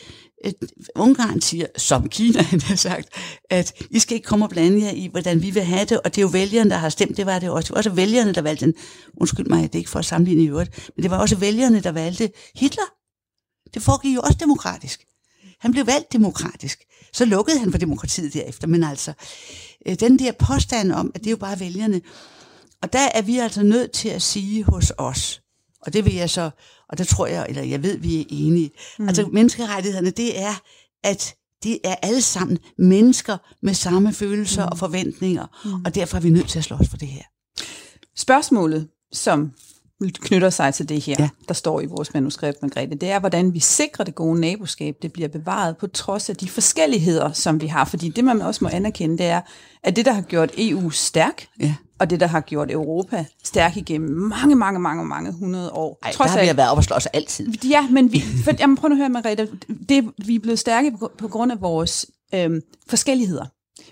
øh, Ungarn siger, som Kina har sagt, at I skal ikke komme og blande jer i, hvordan vi vil have det, og det er jo vælgerne, der har stemt, det var det også. Det var også vælgerne, der valgte den. Undskyld mig, det er ikke for at sammenligne i øvrigt, men det var også vælgerne, der valgte Hitler. Det foregik jo også demokratisk. Han blev valgt demokratisk. Så lukkede han for demokratiet derefter, men altså, øh, den der påstand om, at det er jo bare vælgerne, og der er vi altså nødt til at sige hos os, og det vil jeg så, og der tror jeg, eller jeg ved, vi er enige. Mm. Altså menneskerettighederne, det er, at det er alle sammen mennesker med samme følelser mm. og forventninger, mm. og derfor er vi nødt til at slås for det her. Spørgsmålet, som knytter sig til det her, ja. Der står i vores manuskript, Margrethe, det er, hvordan vi sikrer det gode naboskab, det bliver bevaret på trods af de forskelligheder, som vi har. Fordi det, man også må anerkende, det er, at det, der har gjort EU stærk, Ja. og det, der har gjort Europa stærk igennem mange, mange, mange, mange hundrede år. Ej, trods der har af- vi været op og slås altid. Ja, men vi, for, jamen, prøv nu at høre, Margrethe. Det, vi er blevet stærke på, på grund af vores øhm, forskelligheder.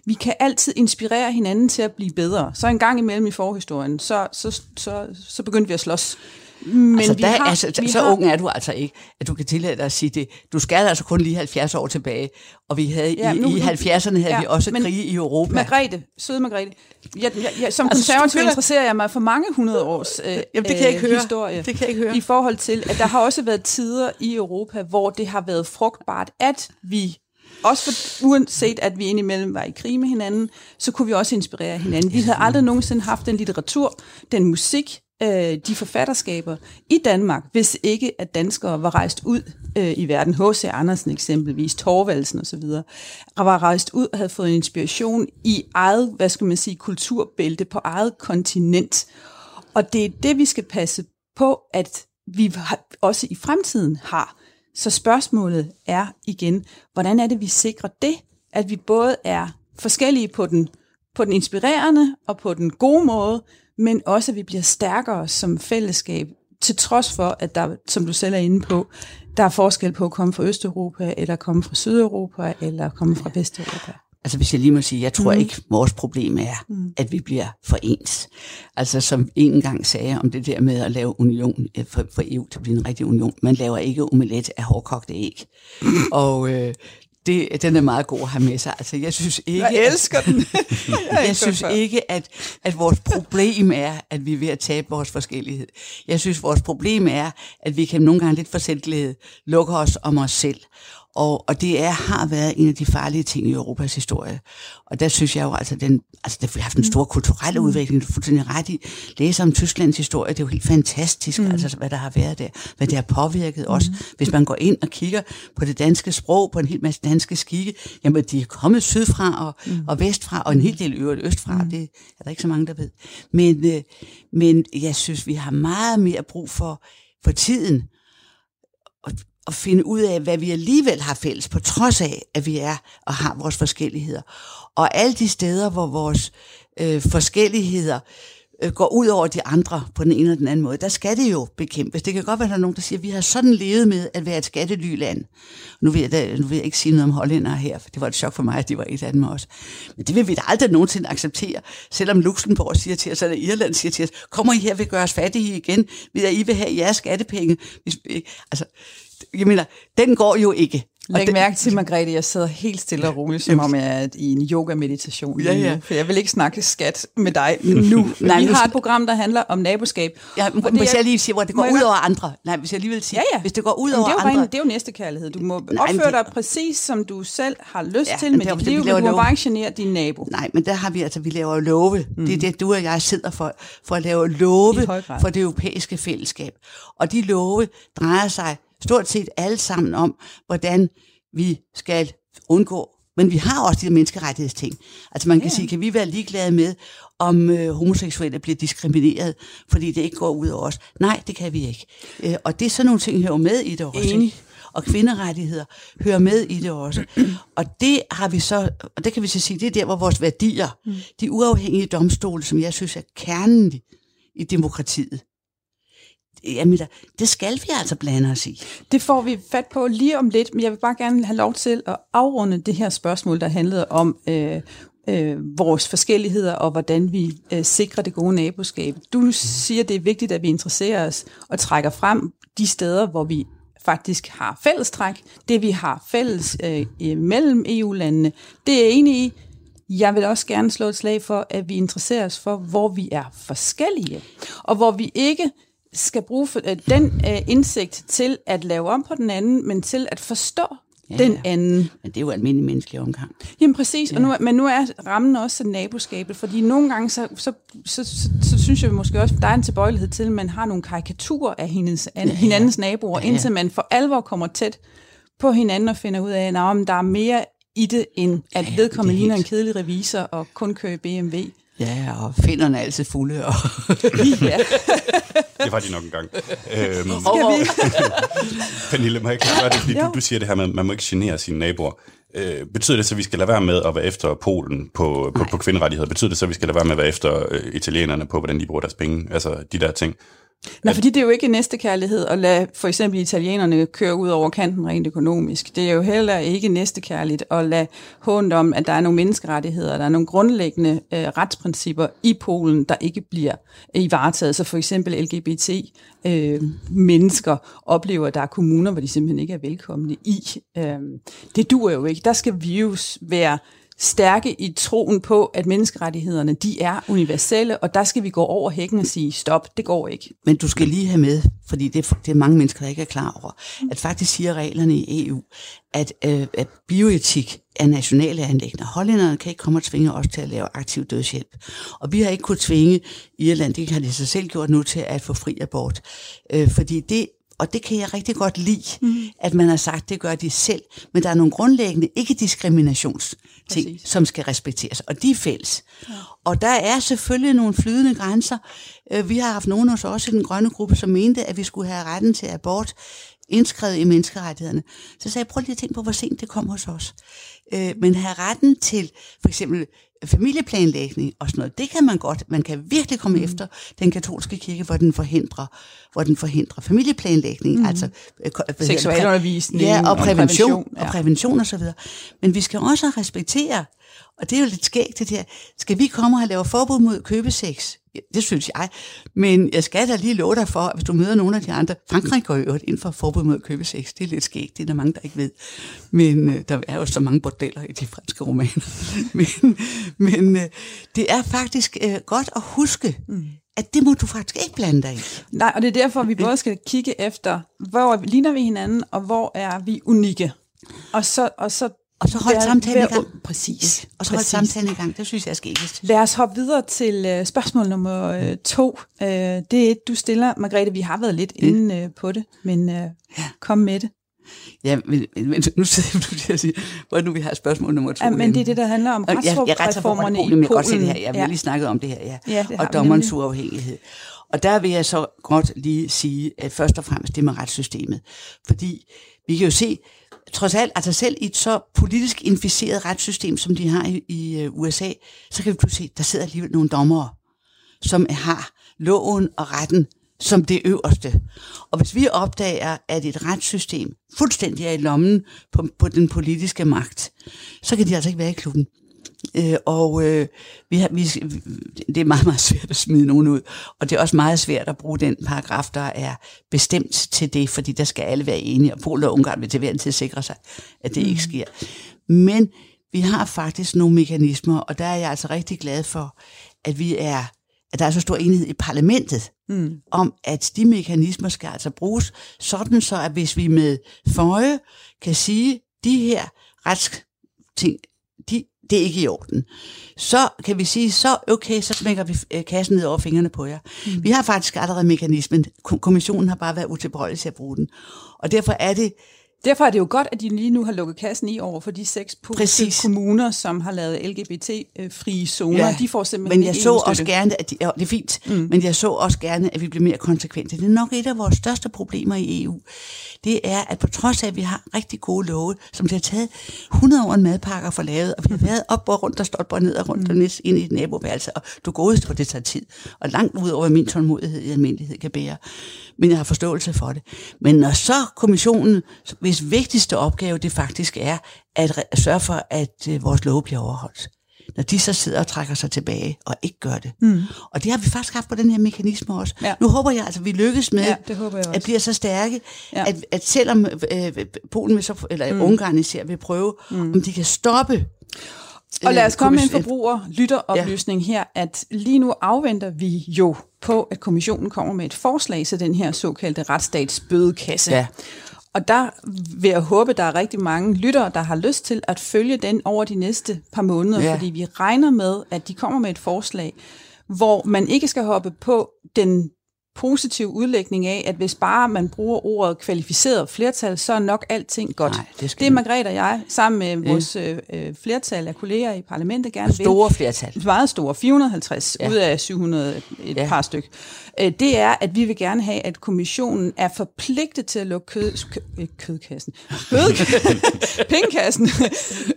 Vi kan altid inspirere hinanden til at blive bedre. Så en gang imellem i forhistorien, så, så, så, så begyndte vi at slås. Men altså, vi der, har, altså, vi så har, ung er du altså ikke, at du kan tillade dig at sige det. Du skal altså kun lige 70 år tilbage, og vi havde Ja, i, nu- i nu- 70'erne havde ja, vi også krige i Europa. Margrethe, søde Margrethe. Jeg, jeg, jeg, som Altså, konservativ kan- interesserer jeg mig for mange hundrede års øh, Jamen, det kan jeg ikke øh, høre. historie. Det kan jeg ikke høre. I forhold til, at der har også været tider i Europa, hvor det har været frugtbart, at vi også for, uanset at vi indimellem var i krig med hinanden, så kunne vi også inspirere hinanden. Vi havde aldrig nogensinde haft den litteratur, den musik, øh, de forfatterskaber i Danmark, hvis ikke at danskere var rejst ud øh, i verden. H.C. Andersen eksempelvis, Torvaldsen osv. var rejst ud og havde fået inspiration i eget, hvad skal man sige, kulturbælte på eget kontinent. Og det er det, vi skal passe på, at vi også i fremtiden har. Så spørgsmålet er igen, hvordan er det, vi sikrer det, at vi både er forskellige på den, på den inspirerende og på den gode måde, men også at vi bliver stærkere som fællesskab, til trods for, at der, som du selv er inde på, der er forskel på at komme fra Østeuropa, eller komme fra Sydeuropa, eller komme fra Vesteuropa. Altså hvis jeg lige må sige, jeg tror mm. ikke, vores problem er, mm. at vi bliver for ens. Altså som en gang sagde om det der med at lave union, for, for EU til at blive en rigtig union, man laver ikke omelet af hårdkogte æg. og øh, det, den er meget god at have med sig. Altså, jeg synes ikke, jeg elsker at, den. jeg, jeg synes ikke, at, at vores problem er, at vi er ved at tabe vores forskellighed. Jeg synes, vores problem er, at vi kan nogle gange lidt for lukke os om os selv. Og, og det er, har været en af de farlige ting i Europas historie. Og der synes jeg jo, altså, den, altså der, vi har haft en stor kulturel mm. udvikling, du er fuldstændig ret i. Læse om Tysklands historie, det er jo helt fantastisk, mm. altså, hvad der har været der, hvad det har påvirket mm. os. Hvis man går ind og kigger på det danske sprog, på en hel masse danske skikke, jamen de er kommet sydfra og, mm. og vestfra, og en hel del øvrigt østfra, mm. det er der ikke så mange, der ved. Men, øh, men jeg synes, vi har meget mere brug for, for tiden, at finde ud af, hvad vi alligevel har fælles, på trods af, at vi er og har vores forskelligheder. Og alle de steder, hvor vores øh, forskelligheder øh, går ud over de andre på den ene eller den anden måde, der skal det jo bekæmpes. Det kan godt være, at der er nogen, der siger, at vi har sådan levet med at være et skattelyland. Nu vil, jeg da, nu vil jeg ikke sige noget om hollændere her, for det var et chok for mig, at de var et af dem også. Men det vil vi da aldrig nogensinde acceptere, selvom Luxembourg siger til os, eller Irland siger til os, kommer I her, vil gøre os fattige igen, ved at I vil have jeres skattepenge. Hvis, altså, jeg mener, den går jo ikke. Læg den, mærke til, Margrethe, jeg sidder helt stille og roligt, som om jeg er i en yoga-meditation. Ja, ja. For jeg vil ikke snakke skat med dig nu. Nej, vi har et program, der handler om naboskab. Ja, og hvis jeg, lige siger, hvor det går ud over andre. Nej, hvis jeg lige vil sige, ja, ja. hvis det går ud over det andre. Rent, det er jo næste kærlighed. Du må Nej, opføre dig præcis, som du selv har lyst ja, til med dit liv, du må bare ikke genere din nabo. Nej, men der har vi altså, vi laver love. Mm. Det er det, du og jeg sidder for, for at lave love for det europæiske fællesskab. Og de love drejer sig stort set alle sammen om, hvordan vi skal undgå men vi har også de her menneskerettighedsting. Altså man kan ja. sige, kan vi være ligeglade med, om øh, homoseksuelle bliver diskrimineret, fordi det ikke går ud over os? Nej, det kan vi ikke. Øh, og det er sådan nogle ting, hører med i det også. Enig. Og kvinderettigheder hører med i det også. og det har vi så, og det kan vi så sige, det er der, hvor vores værdier, mm. de uafhængige domstole, som jeg synes er kernen i demokratiet, jamen, det skal vi altså blande os i. Det får vi fat på lige om lidt, men jeg vil bare gerne have lov til at afrunde det her spørgsmål, der handlede om øh, øh, vores forskelligheder og hvordan vi øh, sikrer det gode naboskab. Du siger, det er vigtigt, at vi interesserer os og trækker frem de steder, hvor vi faktisk har fællestræk. Det vi har fælles øh, mellem EU-landene, det er jeg enig i. Jeg vil også gerne slå et slag for, at vi interesserer os for, hvor vi er forskellige, og hvor vi ikke skal bruge for, øh, den øh, indsigt til at lave om på den anden, men til at forstå ja, den anden. Men det er jo almindelig menneskelig omgang. Jamen præcis, ja. og nu, men nu er rammen også naboskabet, fordi nogle gange, så, så, så, så, så synes jeg måske også, der er en tilbøjelighed til, at man har nogle karikaturer af hinandens, ja, hinandens naboer, ja, ja. indtil man for alvor kommer tæt på hinanden og finder ud af, at der er mere i det, end at ja, vedkommende ligner en kedelig revisor og kun kører BMW. Ja, og finderne er altid fulde. Og ja. det var de nok engang. Øhm, Skal vi? Pernille, må jeg ikke gøre det, fordi du, du siger det her med, at man må ikke genere sine naboer. Øh, betyder det så, at vi skal lade være med at være efter Polen på, på, på kvinderettigheder? Betyder det så, at vi skal lade være med at være efter øh, italienerne på, hvordan de bruger deres penge? Altså de der ting. Nej, fordi det er jo ikke næste kærlighed at lade for eksempel italienerne køre ud over kanten rent økonomisk. Det er jo heller ikke næste kærligt at lade hånd om, at der er nogle menneskerettigheder, der er nogle grundlæggende øh, retsprincipper i Polen, der ikke bliver øh, i varetaget. Så for eksempel LGBT øh, mennesker oplever, at der er kommuner, hvor de simpelthen ikke er velkomne i. Øh, det duer jo ikke. Der skal vi jo være stærke i troen på, at menneskerettighederne de er universelle, og der skal vi gå over hækken og sige, stop, det går ikke. Men du skal lige have med, fordi det er, det er mange mennesker, der ikke er klar over, at faktisk siger reglerne i EU, at, øh, at bioetik er nationale anlægner. Hollænderne kan ikke komme og tvinge os til at lave aktiv dødshjælp. Og vi har ikke kunnet tvinge Irland, det har de sig selv gjort nu til at få fri abort. Øh, fordi det og det kan jeg rigtig godt lide, mm. at man har sagt, det gør de selv. Men der er nogle grundlæggende ikke-diskriminationsting, Præcis. som skal respekteres, og de er fælles. Ja. Og der er selvfølgelig nogle flydende grænser. Øh, Vi har haft nogen hos os i den grønne gruppe, som mente, at vi skulle have retten til abort indskrevet i menneskerettighederne. Så sagde jeg, prøv lige at tænke på, hvor sent det kom hos os. Øh, Men have retten til for eksempel familieplanlægning og sådan noget, det kan man godt. Man kan virkelig komme mm. efter den katolske kirke, hvor den forhindrer, hvor den forhindrer familieplanlægning, mm. altså øh? Seksualundervisning ja, og og prævention, prævention, ja. og prævention og så videre. Men vi skal også respektere, og det er jo lidt skægt det der, skal vi komme og have lavet forbud mod købesex? Ja, det synes jeg. Men jeg skal da lige love dig for, at hvis du møder nogle af de andre, Frankrig går jo ind for forbud mod købesex. Det er lidt skægt, det er der mange, der ikke ved. Men øh, der er jo så mange bordeller i de franske romaner. men men øh, det er faktisk øh, godt at huske, mm. at det må du faktisk ikke blande dig i. Nej, og det er derfor, vi både skal kigge efter, hvor ligner vi hinanden, og hvor er vi unikke. Og så, og så, Og så hold være- samtalen i gang. Præcis. Og så hold præcis. samtalen i gang. Det synes jeg er skæggest. Lad os hoppe videre til øh, spørgsmål nummer øh, to. Øh, det er et, du stiller, Margrethe. Vi har været lidt inde øh, på det, men øh, kom med det. Ja, men, men, nu sidder du der og siger, hvor er nu, vi har spørgsmål nummer to. Ja, men det er det, der handler om Og jeg, jeg retter for retsreformerne Polen, i jeg kan godt se det her. Jeg har ja. lige snakket om det her, ja. Ja, det og dommerens uafhængighed. Og der vil jeg så godt lige sige, at først og fremmest det med retssystemet. Fordi vi kan jo se, trods alt, altså selv i et så politisk inficeret retssystem, som de har i, i øh, USA, så kan vi pludselig se, der sidder alligevel nogle dommere, som har loven og retten som det øverste. Og hvis vi opdager, at et retssystem fuldstændig er i lommen på, på den politiske magt, så kan de altså ikke være i klubben. Øh, og øh, vi har, vi, det er meget, meget svært at smide nogen ud. Og det er også meget svært at bruge den paragraf, der er bestemt til det, fordi der skal alle være enige, og Polen og Ungarn vil til hver en tid sikre sig, at det mm. ikke sker. Men vi har faktisk nogle mekanismer, og der er jeg altså rigtig glad for, at vi er at der er så stor enighed i parlamentet mm. om, at de mekanismer skal altså bruges sådan så, at hvis vi med føje kan sige, de her retsting, de, det er ikke i orden, så kan vi sige, så okay, så smækker vi øh, kassen ned over fingrene på jer. Mm. Vi har faktisk allerede mekanismen. Kom- Kommissionen har bare været utilbøjelig til at bruge den. Og derfor er det Derfor er det jo godt, at de lige nu har lukket kassen i over for de seks Præcis. kommuner, som har lavet LGBT-frie zoner. Ja, de får simpelthen men jeg så EU-støtte. også gerne, at de, ja, det er fint, mm. men jeg så også gerne, at vi bliver mere konsekvente. Det er nok et af vores største problemer i EU. Det er, at på trods af, at vi har rigtig gode love, som det har taget 100 år en madpakker for lavet, og vi har været op og rundt og og ned og rundt og næst ind i et naboværelse, og du går for det tager tid, og langt ud over min tålmodighed i almindelighed kan bære. Men jeg har forståelse for det. Men når så kommissionen, hvis vigtigste opgave det faktisk er, at sørge for, at øh, vores love bliver overholdt, når de så sidder og trækker sig tilbage og ikke gør det. Mm. Og det har vi faktisk haft på den her mekanisme også. Ja. Nu håber jeg altså, at vi lykkes med Ja, det håber jeg også. at blive så stærke, Ja. at, at selvom øh, Polen vil så, eller mm. Ungarn især vil prøve, mm. om de kan stoppe Og lad os øh, komme med en kommis- forbruger lytteroplysning ja. her, at lige nu afventer vi jo på, at kommissionen kommer med et forslag til den her såkaldte retsstatsbødekasse. Ja. Og der vil jeg håbe, der er rigtig mange lyttere, der har lyst til at følge den over de næste par måneder, Ja. fordi vi regner med, at de kommer med et forslag, hvor man ikke skal hoppe på den positive udlægning af, at hvis bare man bruger ordet kvalificeret flertal, så er nok alting godt. Nej, det det er Margrethe og jeg, sammen med vores øh, øh, flertal af kolleger i parlamentet, gerne vil store flertal. meget store, 450 ja. Ud af 700 et ja. Par styk, øh, det er, at vi vil gerne have, at kommissionen er forpligtet til at lukke kød, kø, øh, kødkassen, kød, pengekassen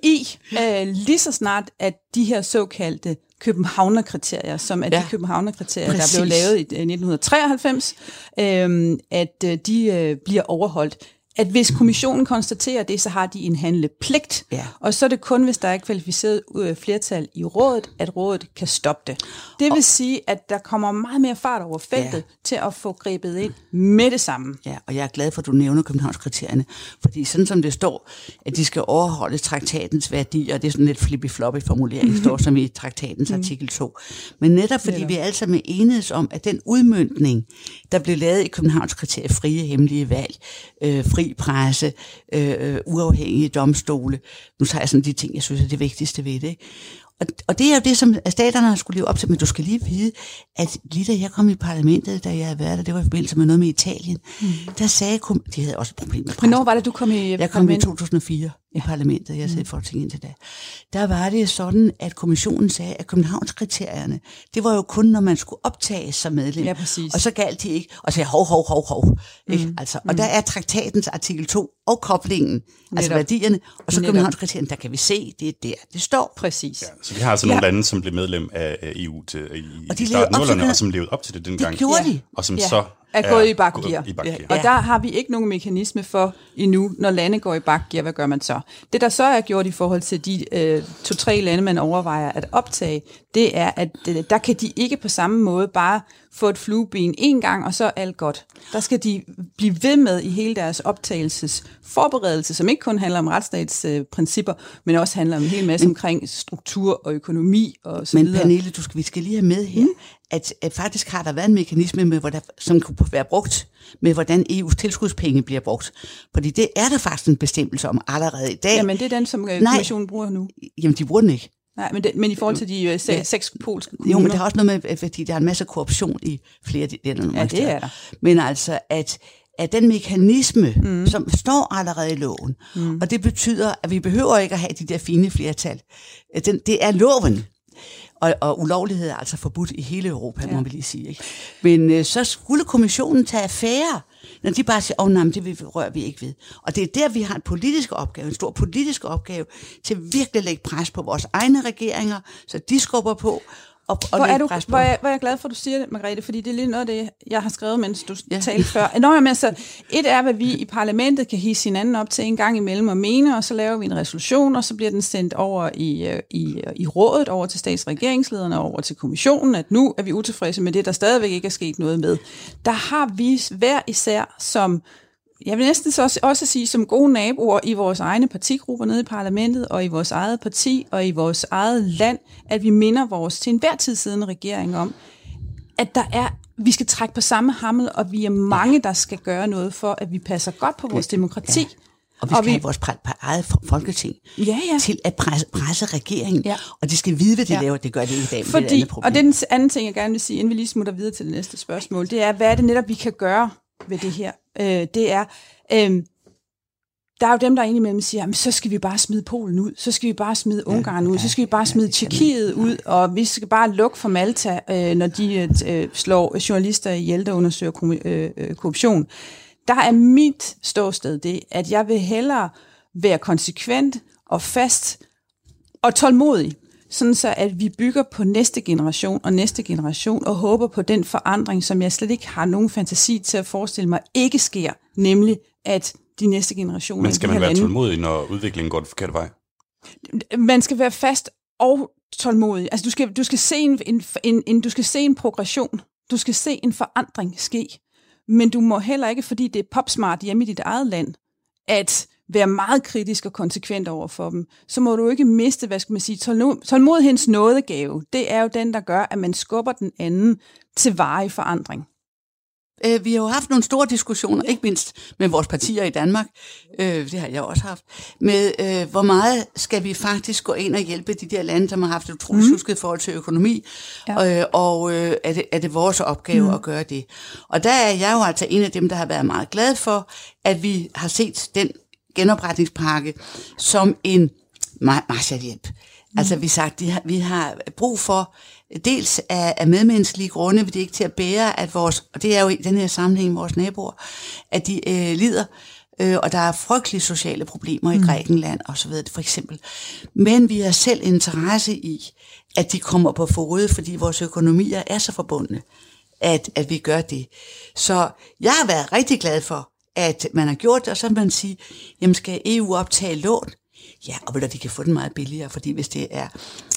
i, øh, lige så snart, at de her såkaldte Københavner-kriterier, som er ja. De Københavner-kriterier, der Præcis. blev lavet i øh, 1993, øh, at de øh, bliver overholdt. At hvis kommissionen konstaterer det, så har de en handlepligt. Ja. Og så er det kun, hvis der er kvalificeret øh, flertal i rådet, at rådet kan stoppe det. Det vil sige, at der kommer meget mere fart over feltet Ja. til at få grebet ind med det samme. Ja, og jeg er glad for, at du nævner Københavnskriterierne, fordi sådan som det står, at de skal overholde traktatens værdier, og det er sådan lidt flippy-floppy formulering, det står som i traktatens artikel 2. Men netop fordi Netop. vi alle sammen enedes om, at den udmyndning, der blev lavet i Københavnskriteriet, frie hemmelige valg, øh, fri presse, øh, øh, uafhængige domstole, nu tager jeg sådan de ting, jeg synes er det vigtigste ved det, ikke? Og, og det er jo det, som staterne har skulle leve op til, men du skal lige vide, at lige da jeg kom i parlamentet, da jeg havde været der, det var i forbindelse med noget med Italien, mm. der sagde, de havde også et problem med pressen. Hvornår var det, du kom i Jeg kom i parlament? 2004 i parlamentet, jeg sad i Folketinget indtil da. Der var det sådan, at kommissionen sagde, at Københavnskriterierne, det var jo kun, når man skulle optages som medlem. Ja, præcis. Og så galt de ikke, og sagde hov, hov, hov, hov. Ikke? Altså, og der er traktatens artikel 2 og koblingen, altså Netop. værdierne, og så Netop. Københavnskriterierne, der kan vi se, det er der, det står. Præcis. Ja, så vi har altså nogle Ja. lande, som blev medlem af EU til, i, Og de i starten af op til 0'erne, det. og som levede op til det dengang. Det gjorde Ja. de. Og som Ja. så er gået i bakgear. i bakgear. Ja. Og der har vi ikke nogen mekanisme for endnu, når lande går i bakgear, hvad gør man så? Det, der så er gjort i forhold til de øh, to-tre lande, man overvejer at optage, det er, at øh, der kan de ikke på samme måde bare få et flueben en gang, og så er alt godt. Der skal de blive ved med i hele deres optagelsesforberedelse, som ikke kun handler om retsstatsprincipper, øh, men også handler om en hel masse omkring struktur og økonomi og så Men videre. Pernille, du skal, vi skal lige have med her, mm. At, at faktisk har der været en mekanisme, med, hvor der, som kunne være brugt med, hvordan EU's tilskudspenge bliver brugt. Fordi det er der faktisk en bestemmelse om allerede i dag. Jamen, det er den, som øh, Nej. kommissionen bruger nu. Jamen de bruger den ikke. Nej, men, det, men i forhold til de øh, se, seks polske kommuner. Jo, men der er også noget med, fordi der er en masse korruption i flere af de der Ja, det er der. Men altså, at, at den mekanisme, mm. som står allerede i loven, mm. og det betyder, at vi behøver ikke at have de der fine flertal. Den, det er loven. Og, og ulovlighed er altså forbudt i hele Europa, ja. må vi lige sige. Ikke? Men øh, så skulle kommissionen tage affære, når de bare siger, åh oh, nej, det vil- rører vi ikke ved. Og det er der, vi har en politisk opgave, en stor politisk opgave, til virkelig at lægge pres på vores egne regeringer, så de skubber på, og, og Hvor er, du, hvor, er, hvor er jeg glad for, at du siger det, Margrethe, fordi det er lidt noget af det, jeg har skrevet, mens du Ja. ja. talte før. Nå, men altså, et er, hvad vi i parlamentet kan hisse hinanden op til en gang imellem og mene, og så laver vi en resolution, og så bliver den sendt over i, øh, i, øh, i rådet, over til statsregeringslederne, over til kommissionen, at nu er vi utilfredse med det, der stadigvæk ikke er sket noget med. Der har vi hver især som jeg vil næsten så også, også sige, som gode naboer i vores egne partigrupper nede i parlamentet, og i vores eget parti, og i vores eget land, at vi minder vores til enhver tid siddende regering om, at der er, vi skal trække på samme hammel, og vi er mange, der skal gøre noget for, at vi passer godt på vores demokrati. Ja. Og vi skal og vi... have vores eget fo- folketing Ja, ja. til at presse, presse regeringen. Ja. Og de skal vide, hvad de ja. Laver. Det gør det ikke i dag, det Fordi, problem. og det er den anden ting, jeg gerne vil sige, inden vi lige smutter videre til det næste spørgsmål, det er, hvad er det netop, vi kan gøre ved det her? Øh, det er, øh, der er jo dem, der indimellem siger, jamen, så skal vi bare smide Polen ud, så skal vi bare smide Ungarn ud, så skal vi bare smide Tjekkiet ud, og vi skal bare lukke for Malta, øh, når de øh, slår journalister ihjel, der undersøger øh, øh, korruption. Der er mit ståsted det, at jeg vil hellere være konsekvent og fast og tålmodig, sådan så at vi bygger på næste generation og næste generation og håber på den forandring, som jeg slet ikke har nogen fantasi til at forestille mig ikke sker, nemlig at de næste generationer Men skal man være tålmodig, når udviklingen går den forkerte vej? man skal være fast og tålmodig. Altså, du skal, du skal, se, en, en, en, en, du skal se en progression. Du skal se en forandring ske. Men du må heller ikke, fordi det er popsmart hjemme i dit eget land, at være meget kritisk og konsekvent over for dem, så må du ikke miste, hvad skal man sige, tålmo- tålmodighedens nådegave. Det er jo den, der gør, at man skubber den anden til varig forandring. Øh, vi har jo haft nogle store diskussioner, ikke mindst med vores partier i Danmark, øh, det har jeg også haft, med øh, hvor meget skal vi faktisk gå ind og hjælpe de der lande, som har haft et utroligt mm. i forhold til økonomi, ja. øh, og øh, er, det, er det vores opgave mm. at gøre det. Og der er jeg jo altså en af dem, der har været meget glad for, at vi har set den genopretningspakke som en ma- Marshallhjælp. Mm. Altså vi sagt, de har, vi har brug for dels af, af medmenneskelige grunde, fordi det ikke til at bære, at vores, og det er jo i den her sammenhæng vores naboer, at de øh, lider, øh, og der er frygtelige sociale problemer i Grækenland og så videre, for eksempel. Men vi har selv interesse i, at de kommer på fod, fordi vores økonomier er så forbundne, at, at vi gør det. Så jeg har været rigtig glad for, at man har gjort det, og så vil man sige, jamen skal EU optage lån? Ja, og ved du, de kan få den meget billigere, fordi hvis det er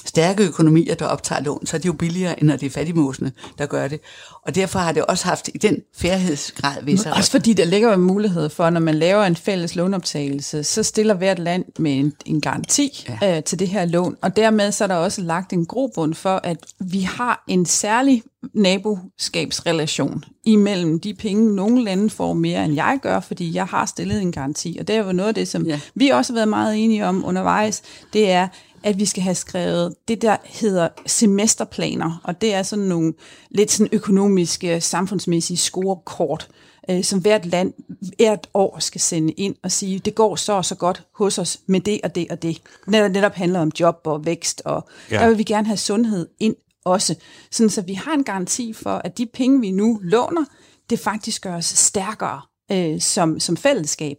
stærke økonomier, der optager lån, så er det jo billigere, end når det er fattigmåsene, der gør det. Og derfor har det også haft i den færdighedsgrad ved sig. Også fordi der ligger en mulighed for, når man laver en fælles lånoptagelse, så stiller hvert land med en, en garanti ja. øh, til det her lån, og dermed så er der også lagt en grobund for, at vi har en særlig naboskabsrelation imellem de penge, nogle lande får mere, end jeg gør, fordi jeg har stillet en garanti. Og det er jo noget af det, som ja. vi også har været meget enige om undervejs, det er, at vi skal have skrevet det, der hedder semesterplaner, og det er sådan nogle lidt sådan økonomiske, samfundsmæssige scorekort, øh, som hvert land hvert år skal sende ind og sige, det går så og så godt hos os med det og det og det. Netop, netop handler om job og vækst, og ja. der vil vi gerne have sundhed ind også. Sådan så vi har en garanti for, at de penge, vi nu låner, det faktisk gør os stærkere øh, som, som fællesskab.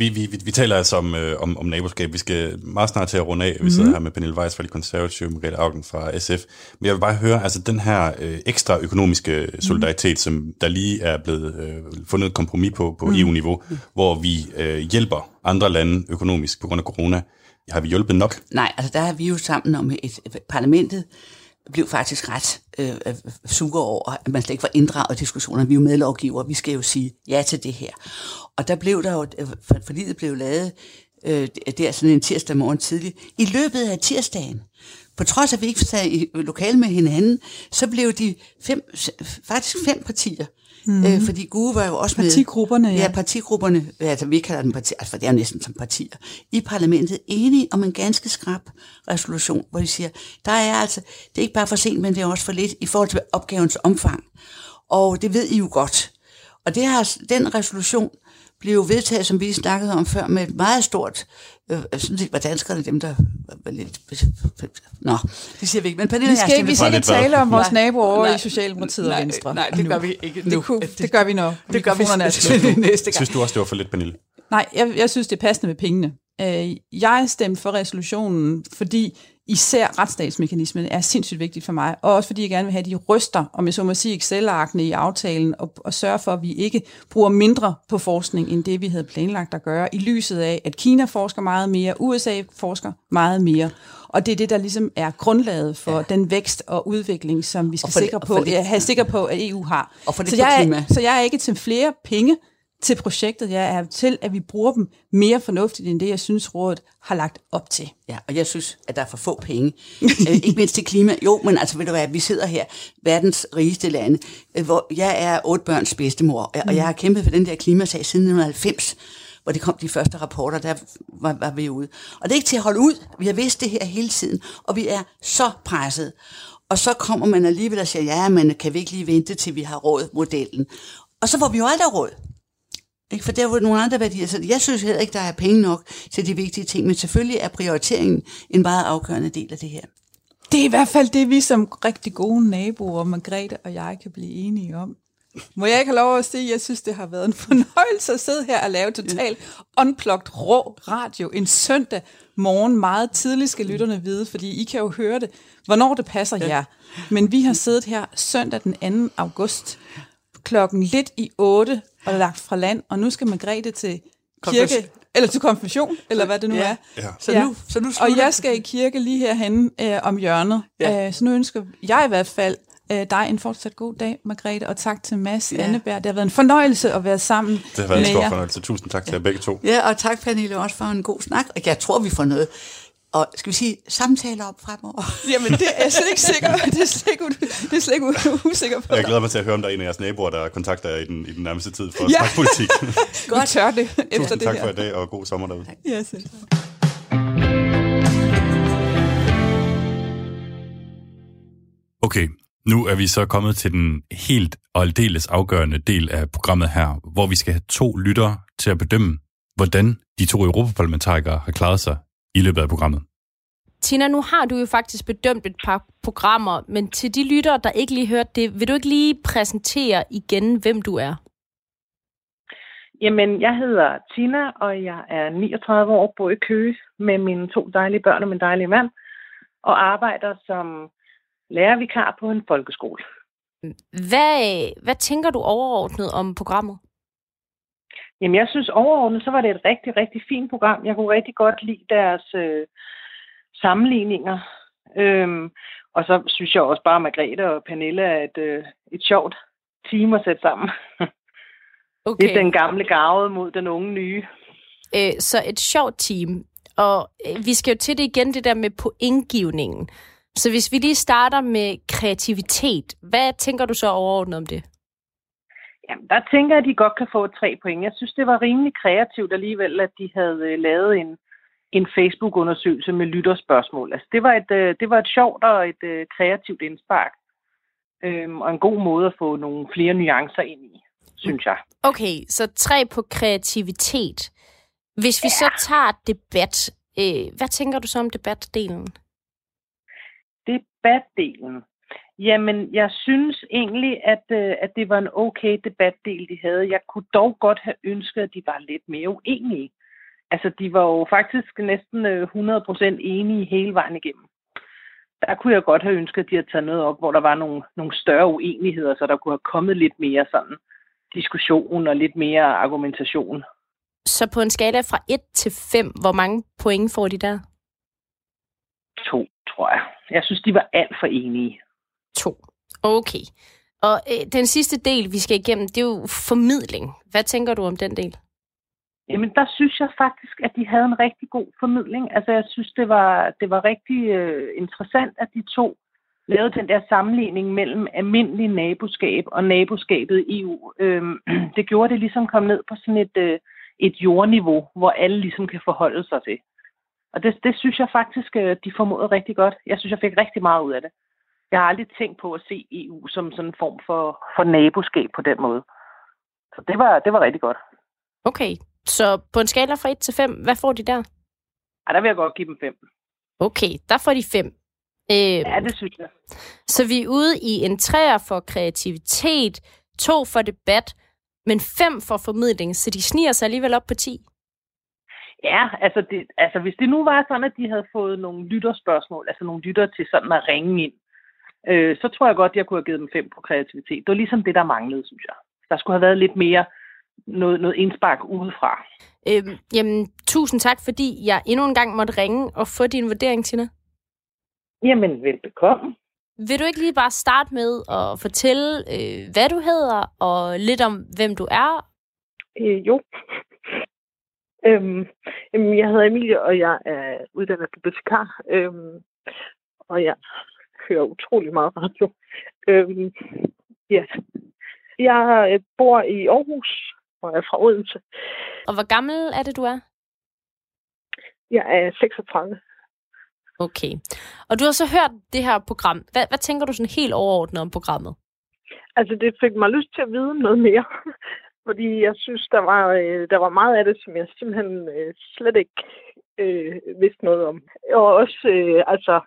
Vi, vi, vi, vi taler altså om, øh, om, om naboskab. Vi skal meget snart til at runde af. Vi sidder mm. her med Pernille Weiss fra de konservative, Margrethe Augen fra SF. Men jeg vil bare høre, altså den her øh, ekstra økonomiske solidaritet, mm. som der lige er blevet øh, fundet et kompromis på på mm. EU-niveau, mm. hvor vi øh, hjælper andre lande økonomisk på grund af corona. Har vi hjulpet nok? Nej, altså der er vi jo sammen om et, et parlamentet, blev faktisk ret øh, øh, sukker over, at man slet ikke var inddraget i diskussionerne. Vi er jo medlovgiver, vi skal jo sige ja til det her. Og der blev der jo, øh, for, fordi blev lavet øh, der sådan en tirsdag morgen tidlig, i løbet af tirsdagen, på trods af, at vi ikke sad i øh, lokal med hinanden, så blev de fem, faktisk fem partier, Mm. Øh, fordi Gue var jo også med... Partigrupperne, ja. Ja, partigrupperne, altså vi kalder dem partier, altså for det er jo næsten som partier, i parlamentet enige om en ganske skrab resolution, hvor de siger, der er altså, det er ikke bare for sent, men det er også for lidt i forhold til opgavens omfang. Og det ved I jo godt. Og det har, den resolution blev vedtaget, som vi snakkede om før, med et meget stort Øh, jeg synes ikke, var danskerne dem, der var lidt... Nå, det siger vi ikke. Men Pernille, vi skal, vi skal ikke tale om vores naboer over nej, i Socialdemokratiet nej, og Venstre. Nej, det gør vi ikke nu. Det, kunne, det gør vi når Det gør vi næste gang. Synes du også, det var for lidt, Pernille? Nej, jeg, jeg synes, det er passende med pengene. Øh, jeg stemte for resolutionen, fordi især retsstatsmekanismen er sindssygt vigtigt for mig, og også fordi jeg gerne vil have de ryster, om jeg så må sige, Excel-arkene i aftalen, og, og sørge for, at vi ikke bruger mindre på forskning, end det vi havde planlagt at gøre, i lyset af, at Kina forsker meget mere, USA forsker meget mere, og det er det, der ligesom er grundlaget for ja. den vækst og udvikling, som vi skal sikre på, det, have sikker på, at EU har. Og for det så, jeg er, så jeg er ikke til flere penge, til projektet. Jeg er til, at vi bruger dem mere fornuftigt, end det, jeg synes, rådet har lagt op til. Ja, og jeg synes, at der er for få penge. øh, ikke mindst til klima. Jo, men altså, ved du hvad, vi sidder her, verdens rigeste lande, øh, hvor jeg er otte børns bedstemor, og mm. jeg har kæmpet for den der klimasag siden 1990 hvor det kom de første rapporter, der var, var vi ude. Og det er ikke til at holde ud. Vi har vidst det her hele tiden, og vi er så presset. Og så kommer man alligevel og siger, ja, men kan vi ikke lige vente, til vi har råd modellen? Og så får vi jo aldrig råd. Ikke? For der er jo nogle andre værdier. Så jeg synes heller ikke, der er penge nok til de vigtige ting, men selvfølgelig er prioriteringen en meget afgørende del af det her. Det er i hvert fald det, vi som rigtig gode naboer, Margrethe og jeg, kan blive enige om. Må jeg ikke have lov at sige, at jeg synes, det har været en fornøjelse at sidde her og lave totalt unplugged rå radio en søndag morgen. Meget tidligt skal lytterne vide, fordi I kan jo høre det, hvornår det passer jer. Men vi har siddet her søndag den 2. august klokken lidt i 8 og lagt fra land, og nu skal Margrethe til kirke, eller til konfirmation, eller hvad det nu ja. er. Ja. Så, nu, så nu og jeg skal i kirke lige herhen øh, om hjørnet. Ja. Øh, så nu ønsker jeg i hvert fald øh, dig en fortsat god dag, Margrethe, og tak til Mads ja. Anneberg. Det har været en fornøjelse at være sammen Det har været en stor fornøjelse. Tusind tak til ja. jer begge to. Ja, og tak Pernille også for en god snak. Og jeg tror, vi får noget og skal vi sige, samtaler op fremover? Jamen, det er jeg slet ikke sikker på. Det er slet ikke, det er slet ikke usikker på. Jeg glæder mig til at høre, om der er en af jeres naboer, der kontakter jer i den, i den nærmeste tid for at ja. snakke politik. Godt. tør det efter Tusind det tak her. for i dag, og god sommer derude. Tak. Ja, selv. Okay, nu er vi så kommet til den helt og aldeles afgørende del af programmet her, hvor vi skal have to lyttere til at bedømme, hvordan de to europaparlamentarikere har klaret sig i løbet af programmet. Tina, nu har du jo faktisk bedømt et par programmer, men til de lyttere, der ikke lige hørte det, vil du ikke lige præsentere igen, hvem du er? Jamen, jeg hedder Tina, og jeg er 39 år, bor i Køge med mine to dejlige børn og min dejlige mand, og arbejder som lærervikar på en folkeskole. Hvad, hvad tænker du overordnet om programmet? Jamen, jeg synes overordnet, så var det et rigtig, rigtig fint program. Jeg kunne rigtig godt lide deres øh, sammenligninger. Øhm, og så synes jeg også bare, at Margrethe og Pernille er et, øh, et sjovt team at sætte sammen. Okay. Det er den gamle gavede mod den unge nye. Øh, så et sjovt team. Og øh, vi skal jo til det igen, det der med pointgivningen. Så hvis vi lige starter med kreativitet, hvad tænker du så overordnet om det? Jamen, der tænker jeg, at de godt kan få tre point. Jeg synes, det var rimelig kreativt alligevel, at de havde øh, lavet en, en Facebook-undersøgelse med lytterspørgsmål. Altså, det var et, øh, det var et sjovt og et øh, kreativt indspark. Øhm, og en god måde at få nogle flere nuancer ind i, synes jeg. Okay, så tre på kreativitet. Hvis vi ja. så tager debat, øh, hvad tænker du så om debatdelen? Debatdelen? Jamen, jeg synes egentlig, at, øh, at det var en okay debatdel, de havde. Jeg kunne dog godt have ønsket, at de var lidt mere uenige. Altså, de var jo faktisk næsten 100% øh, enige hele vejen igennem. Der kunne jeg godt have ønsket, at de havde taget noget op, hvor der var nogle, nogle større uenigheder, så der kunne have kommet lidt mere sådan diskussion og lidt mere argumentation. Så på en skala fra 1 til 5, hvor mange point får de der? To, tror jeg. Jeg synes, de var alt for enige. To. Okay. Og øh, den sidste del, vi skal igennem, det er jo formidling. Hvad tænker du om den del? Jamen, der synes jeg faktisk, at de havde en rigtig god formidling. Altså, jeg synes, det var, det var rigtig øh, interessant, at de to lavede den der sammenligning mellem almindelig naboskab og naboskabet i EU. Øhm, det gjorde det ligesom kom ned på sådan et, øh, et jordniveau, hvor alle ligesom kan forholde sig til. Og det, det synes jeg faktisk, øh, de formåede rigtig godt. Jeg synes, jeg fik rigtig meget ud af det. Jeg har aldrig tænkt på at se EU som sådan en form for, for naboskab på den måde. Så det var, det var rigtig godt. Okay, så på en skala fra 1 til 5, hvad får de der? Ej, der vil jeg godt give dem 5. Okay, der får de 5. Øh, ja, det synes jeg. Så vi er ude i en træer for kreativitet, to for debat, men fem for formidling, så de sniger sig alligevel op på 10. Ja, altså, det, altså hvis det nu var sådan, at de havde fået nogle lytterspørgsmål, altså nogle lytter til sådan at ringe ind, øh, så tror jeg godt, at jeg kunne have givet dem fem på kreativitet. Det var ligesom det, der manglede, synes jeg. Der skulle have været lidt mere noget, noget indspark udefra. Øhm, jamen, tusind tak, fordi jeg endnu en gang måtte ringe og få din vurdering, Tina. Jamen, velbekomme. Vil du ikke lige bare starte med at fortælle, øh, hvad du hedder, og lidt om, hvem du er? Øh, jo. øhm, jeg hedder Emilie, og jeg er uddannet bibliotekar. Øhm, og jeg hører utrolig meget radio. Øhm, ja. Jeg øh, bor i Aarhus, og er fra Odense. Og hvor gammel er det, du er? Jeg er 36. Okay. Og du har så hørt det her program. Hvad, hvad tænker du sådan helt overordnet om programmet? Altså, det fik mig lyst til at vide noget mere. Fordi jeg synes, der var, øh, der var meget af det, som jeg simpelthen øh, slet ikke øh, vidste noget om. Og også, øh, altså,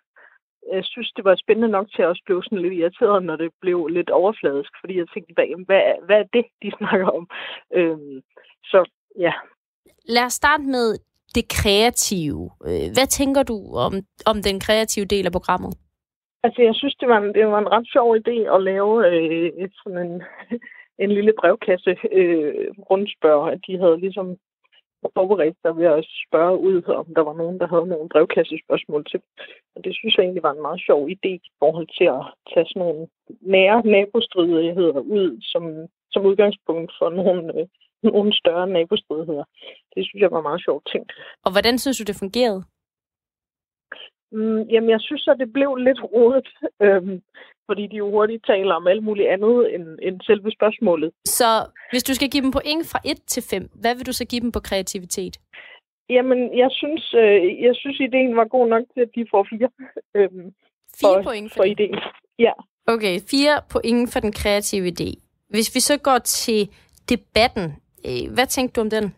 jeg synes, det var spændende nok til at også blive sådan lidt irriteret, når det blev lidt overfladisk, fordi jeg tænkte, hvad, hvad, hvad er det, de snakker om? Øhm, så ja. Lad os starte med det kreative. Øh, hvad tænker du om, om den kreative del af programmet? Altså, jeg synes, det var en, det var en ret sjov idé at lave øh, sådan en, en lille brevkasse øh, rundspørg, at de havde ligesom forberedt sig ved at spørge ud, om der var nogen, der havde nogle brevkassespørgsmål til. Og det synes jeg egentlig var en meget sjov idé i forhold til at tage sådan nogle nære nabostridigheder ud som, som udgangspunkt for nogle, øh, nogle større nabostridigheder. Det synes jeg var meget sjovt ting. Og hvordan synes du, det fungerede? Mm, jamen, jeg synes, at det blev lidt rodet, øhm, fordi de jo hurtigt taler om alt muligt andet end, end selve spørgsmålet. Så hvis du skal give dem point fra 1 til 5, hvad vil du så give dem på kreativitet? Jamen, jeg synes, øh, jeg synes ideen var god nok til, at de får fire. Fire for, point for, for ideen. Ja. Okay, fire point for den kreative idé. Hvis vi så går til debatten, øh, hvad tænkte du om den?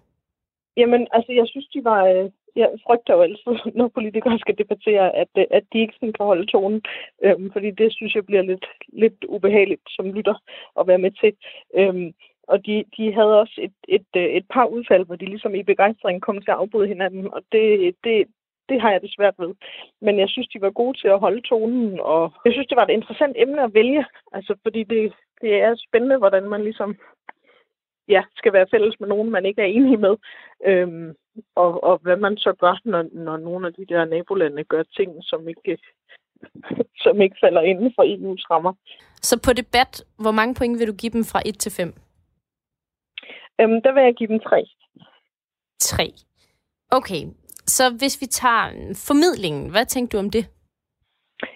Jamen, altså, jeg synes, de var, øh, jeg frygter jo altid, når politikere skal debattere, at, øh, at de ikke sådan kan holde tonen, øhm, fordi det synes jeg bliver lidt, lidt ubehageligt som lytter at være med til. Øhm, og de, de havde også et, et, øh, et par udfald, hvor de ligesom i begejstring kom til at afbryde hinanden, og det, det, det har jeg det svært ved. Men jeg synes, de var gode til at holde tonen, og jeg synes, det var et interessant emne at vælge, altså fordi det, det er spændende, hvordan man ligesom ja, skal være fælles med nogen, man ikke er enig med. Øhm, og, og hvad man så gør, når, når nogle af de der nabolande gør ting, som ikke, som ikke falder inden for EU's rammer. Så på debat, hvor mange point vil du give dem fra 1 til 5? Øhm, der vil jeg give dem tre. 3. Okay, så hvis vi tager formidlingen, hvad tænker du om det?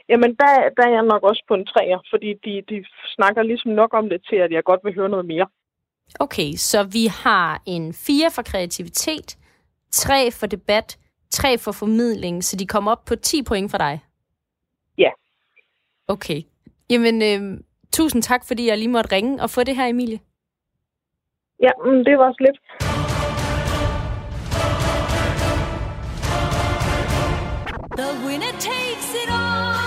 Jamen, der, der er jeg nok også på en træer, fordi de, de snakker ligesom nok om det til, at jeg godt vil høre noget mere. Okay, så vi har en 4 for kreativitet, 3 for debat, 3 for formidling, så de kommer op på 10 point for dig. Ja. Okay. Jamen, øh, tusind tak, fordi jeg lige måtte ringe og få det her, Emilie. Ja, men det var også lidt. The winner takes it all.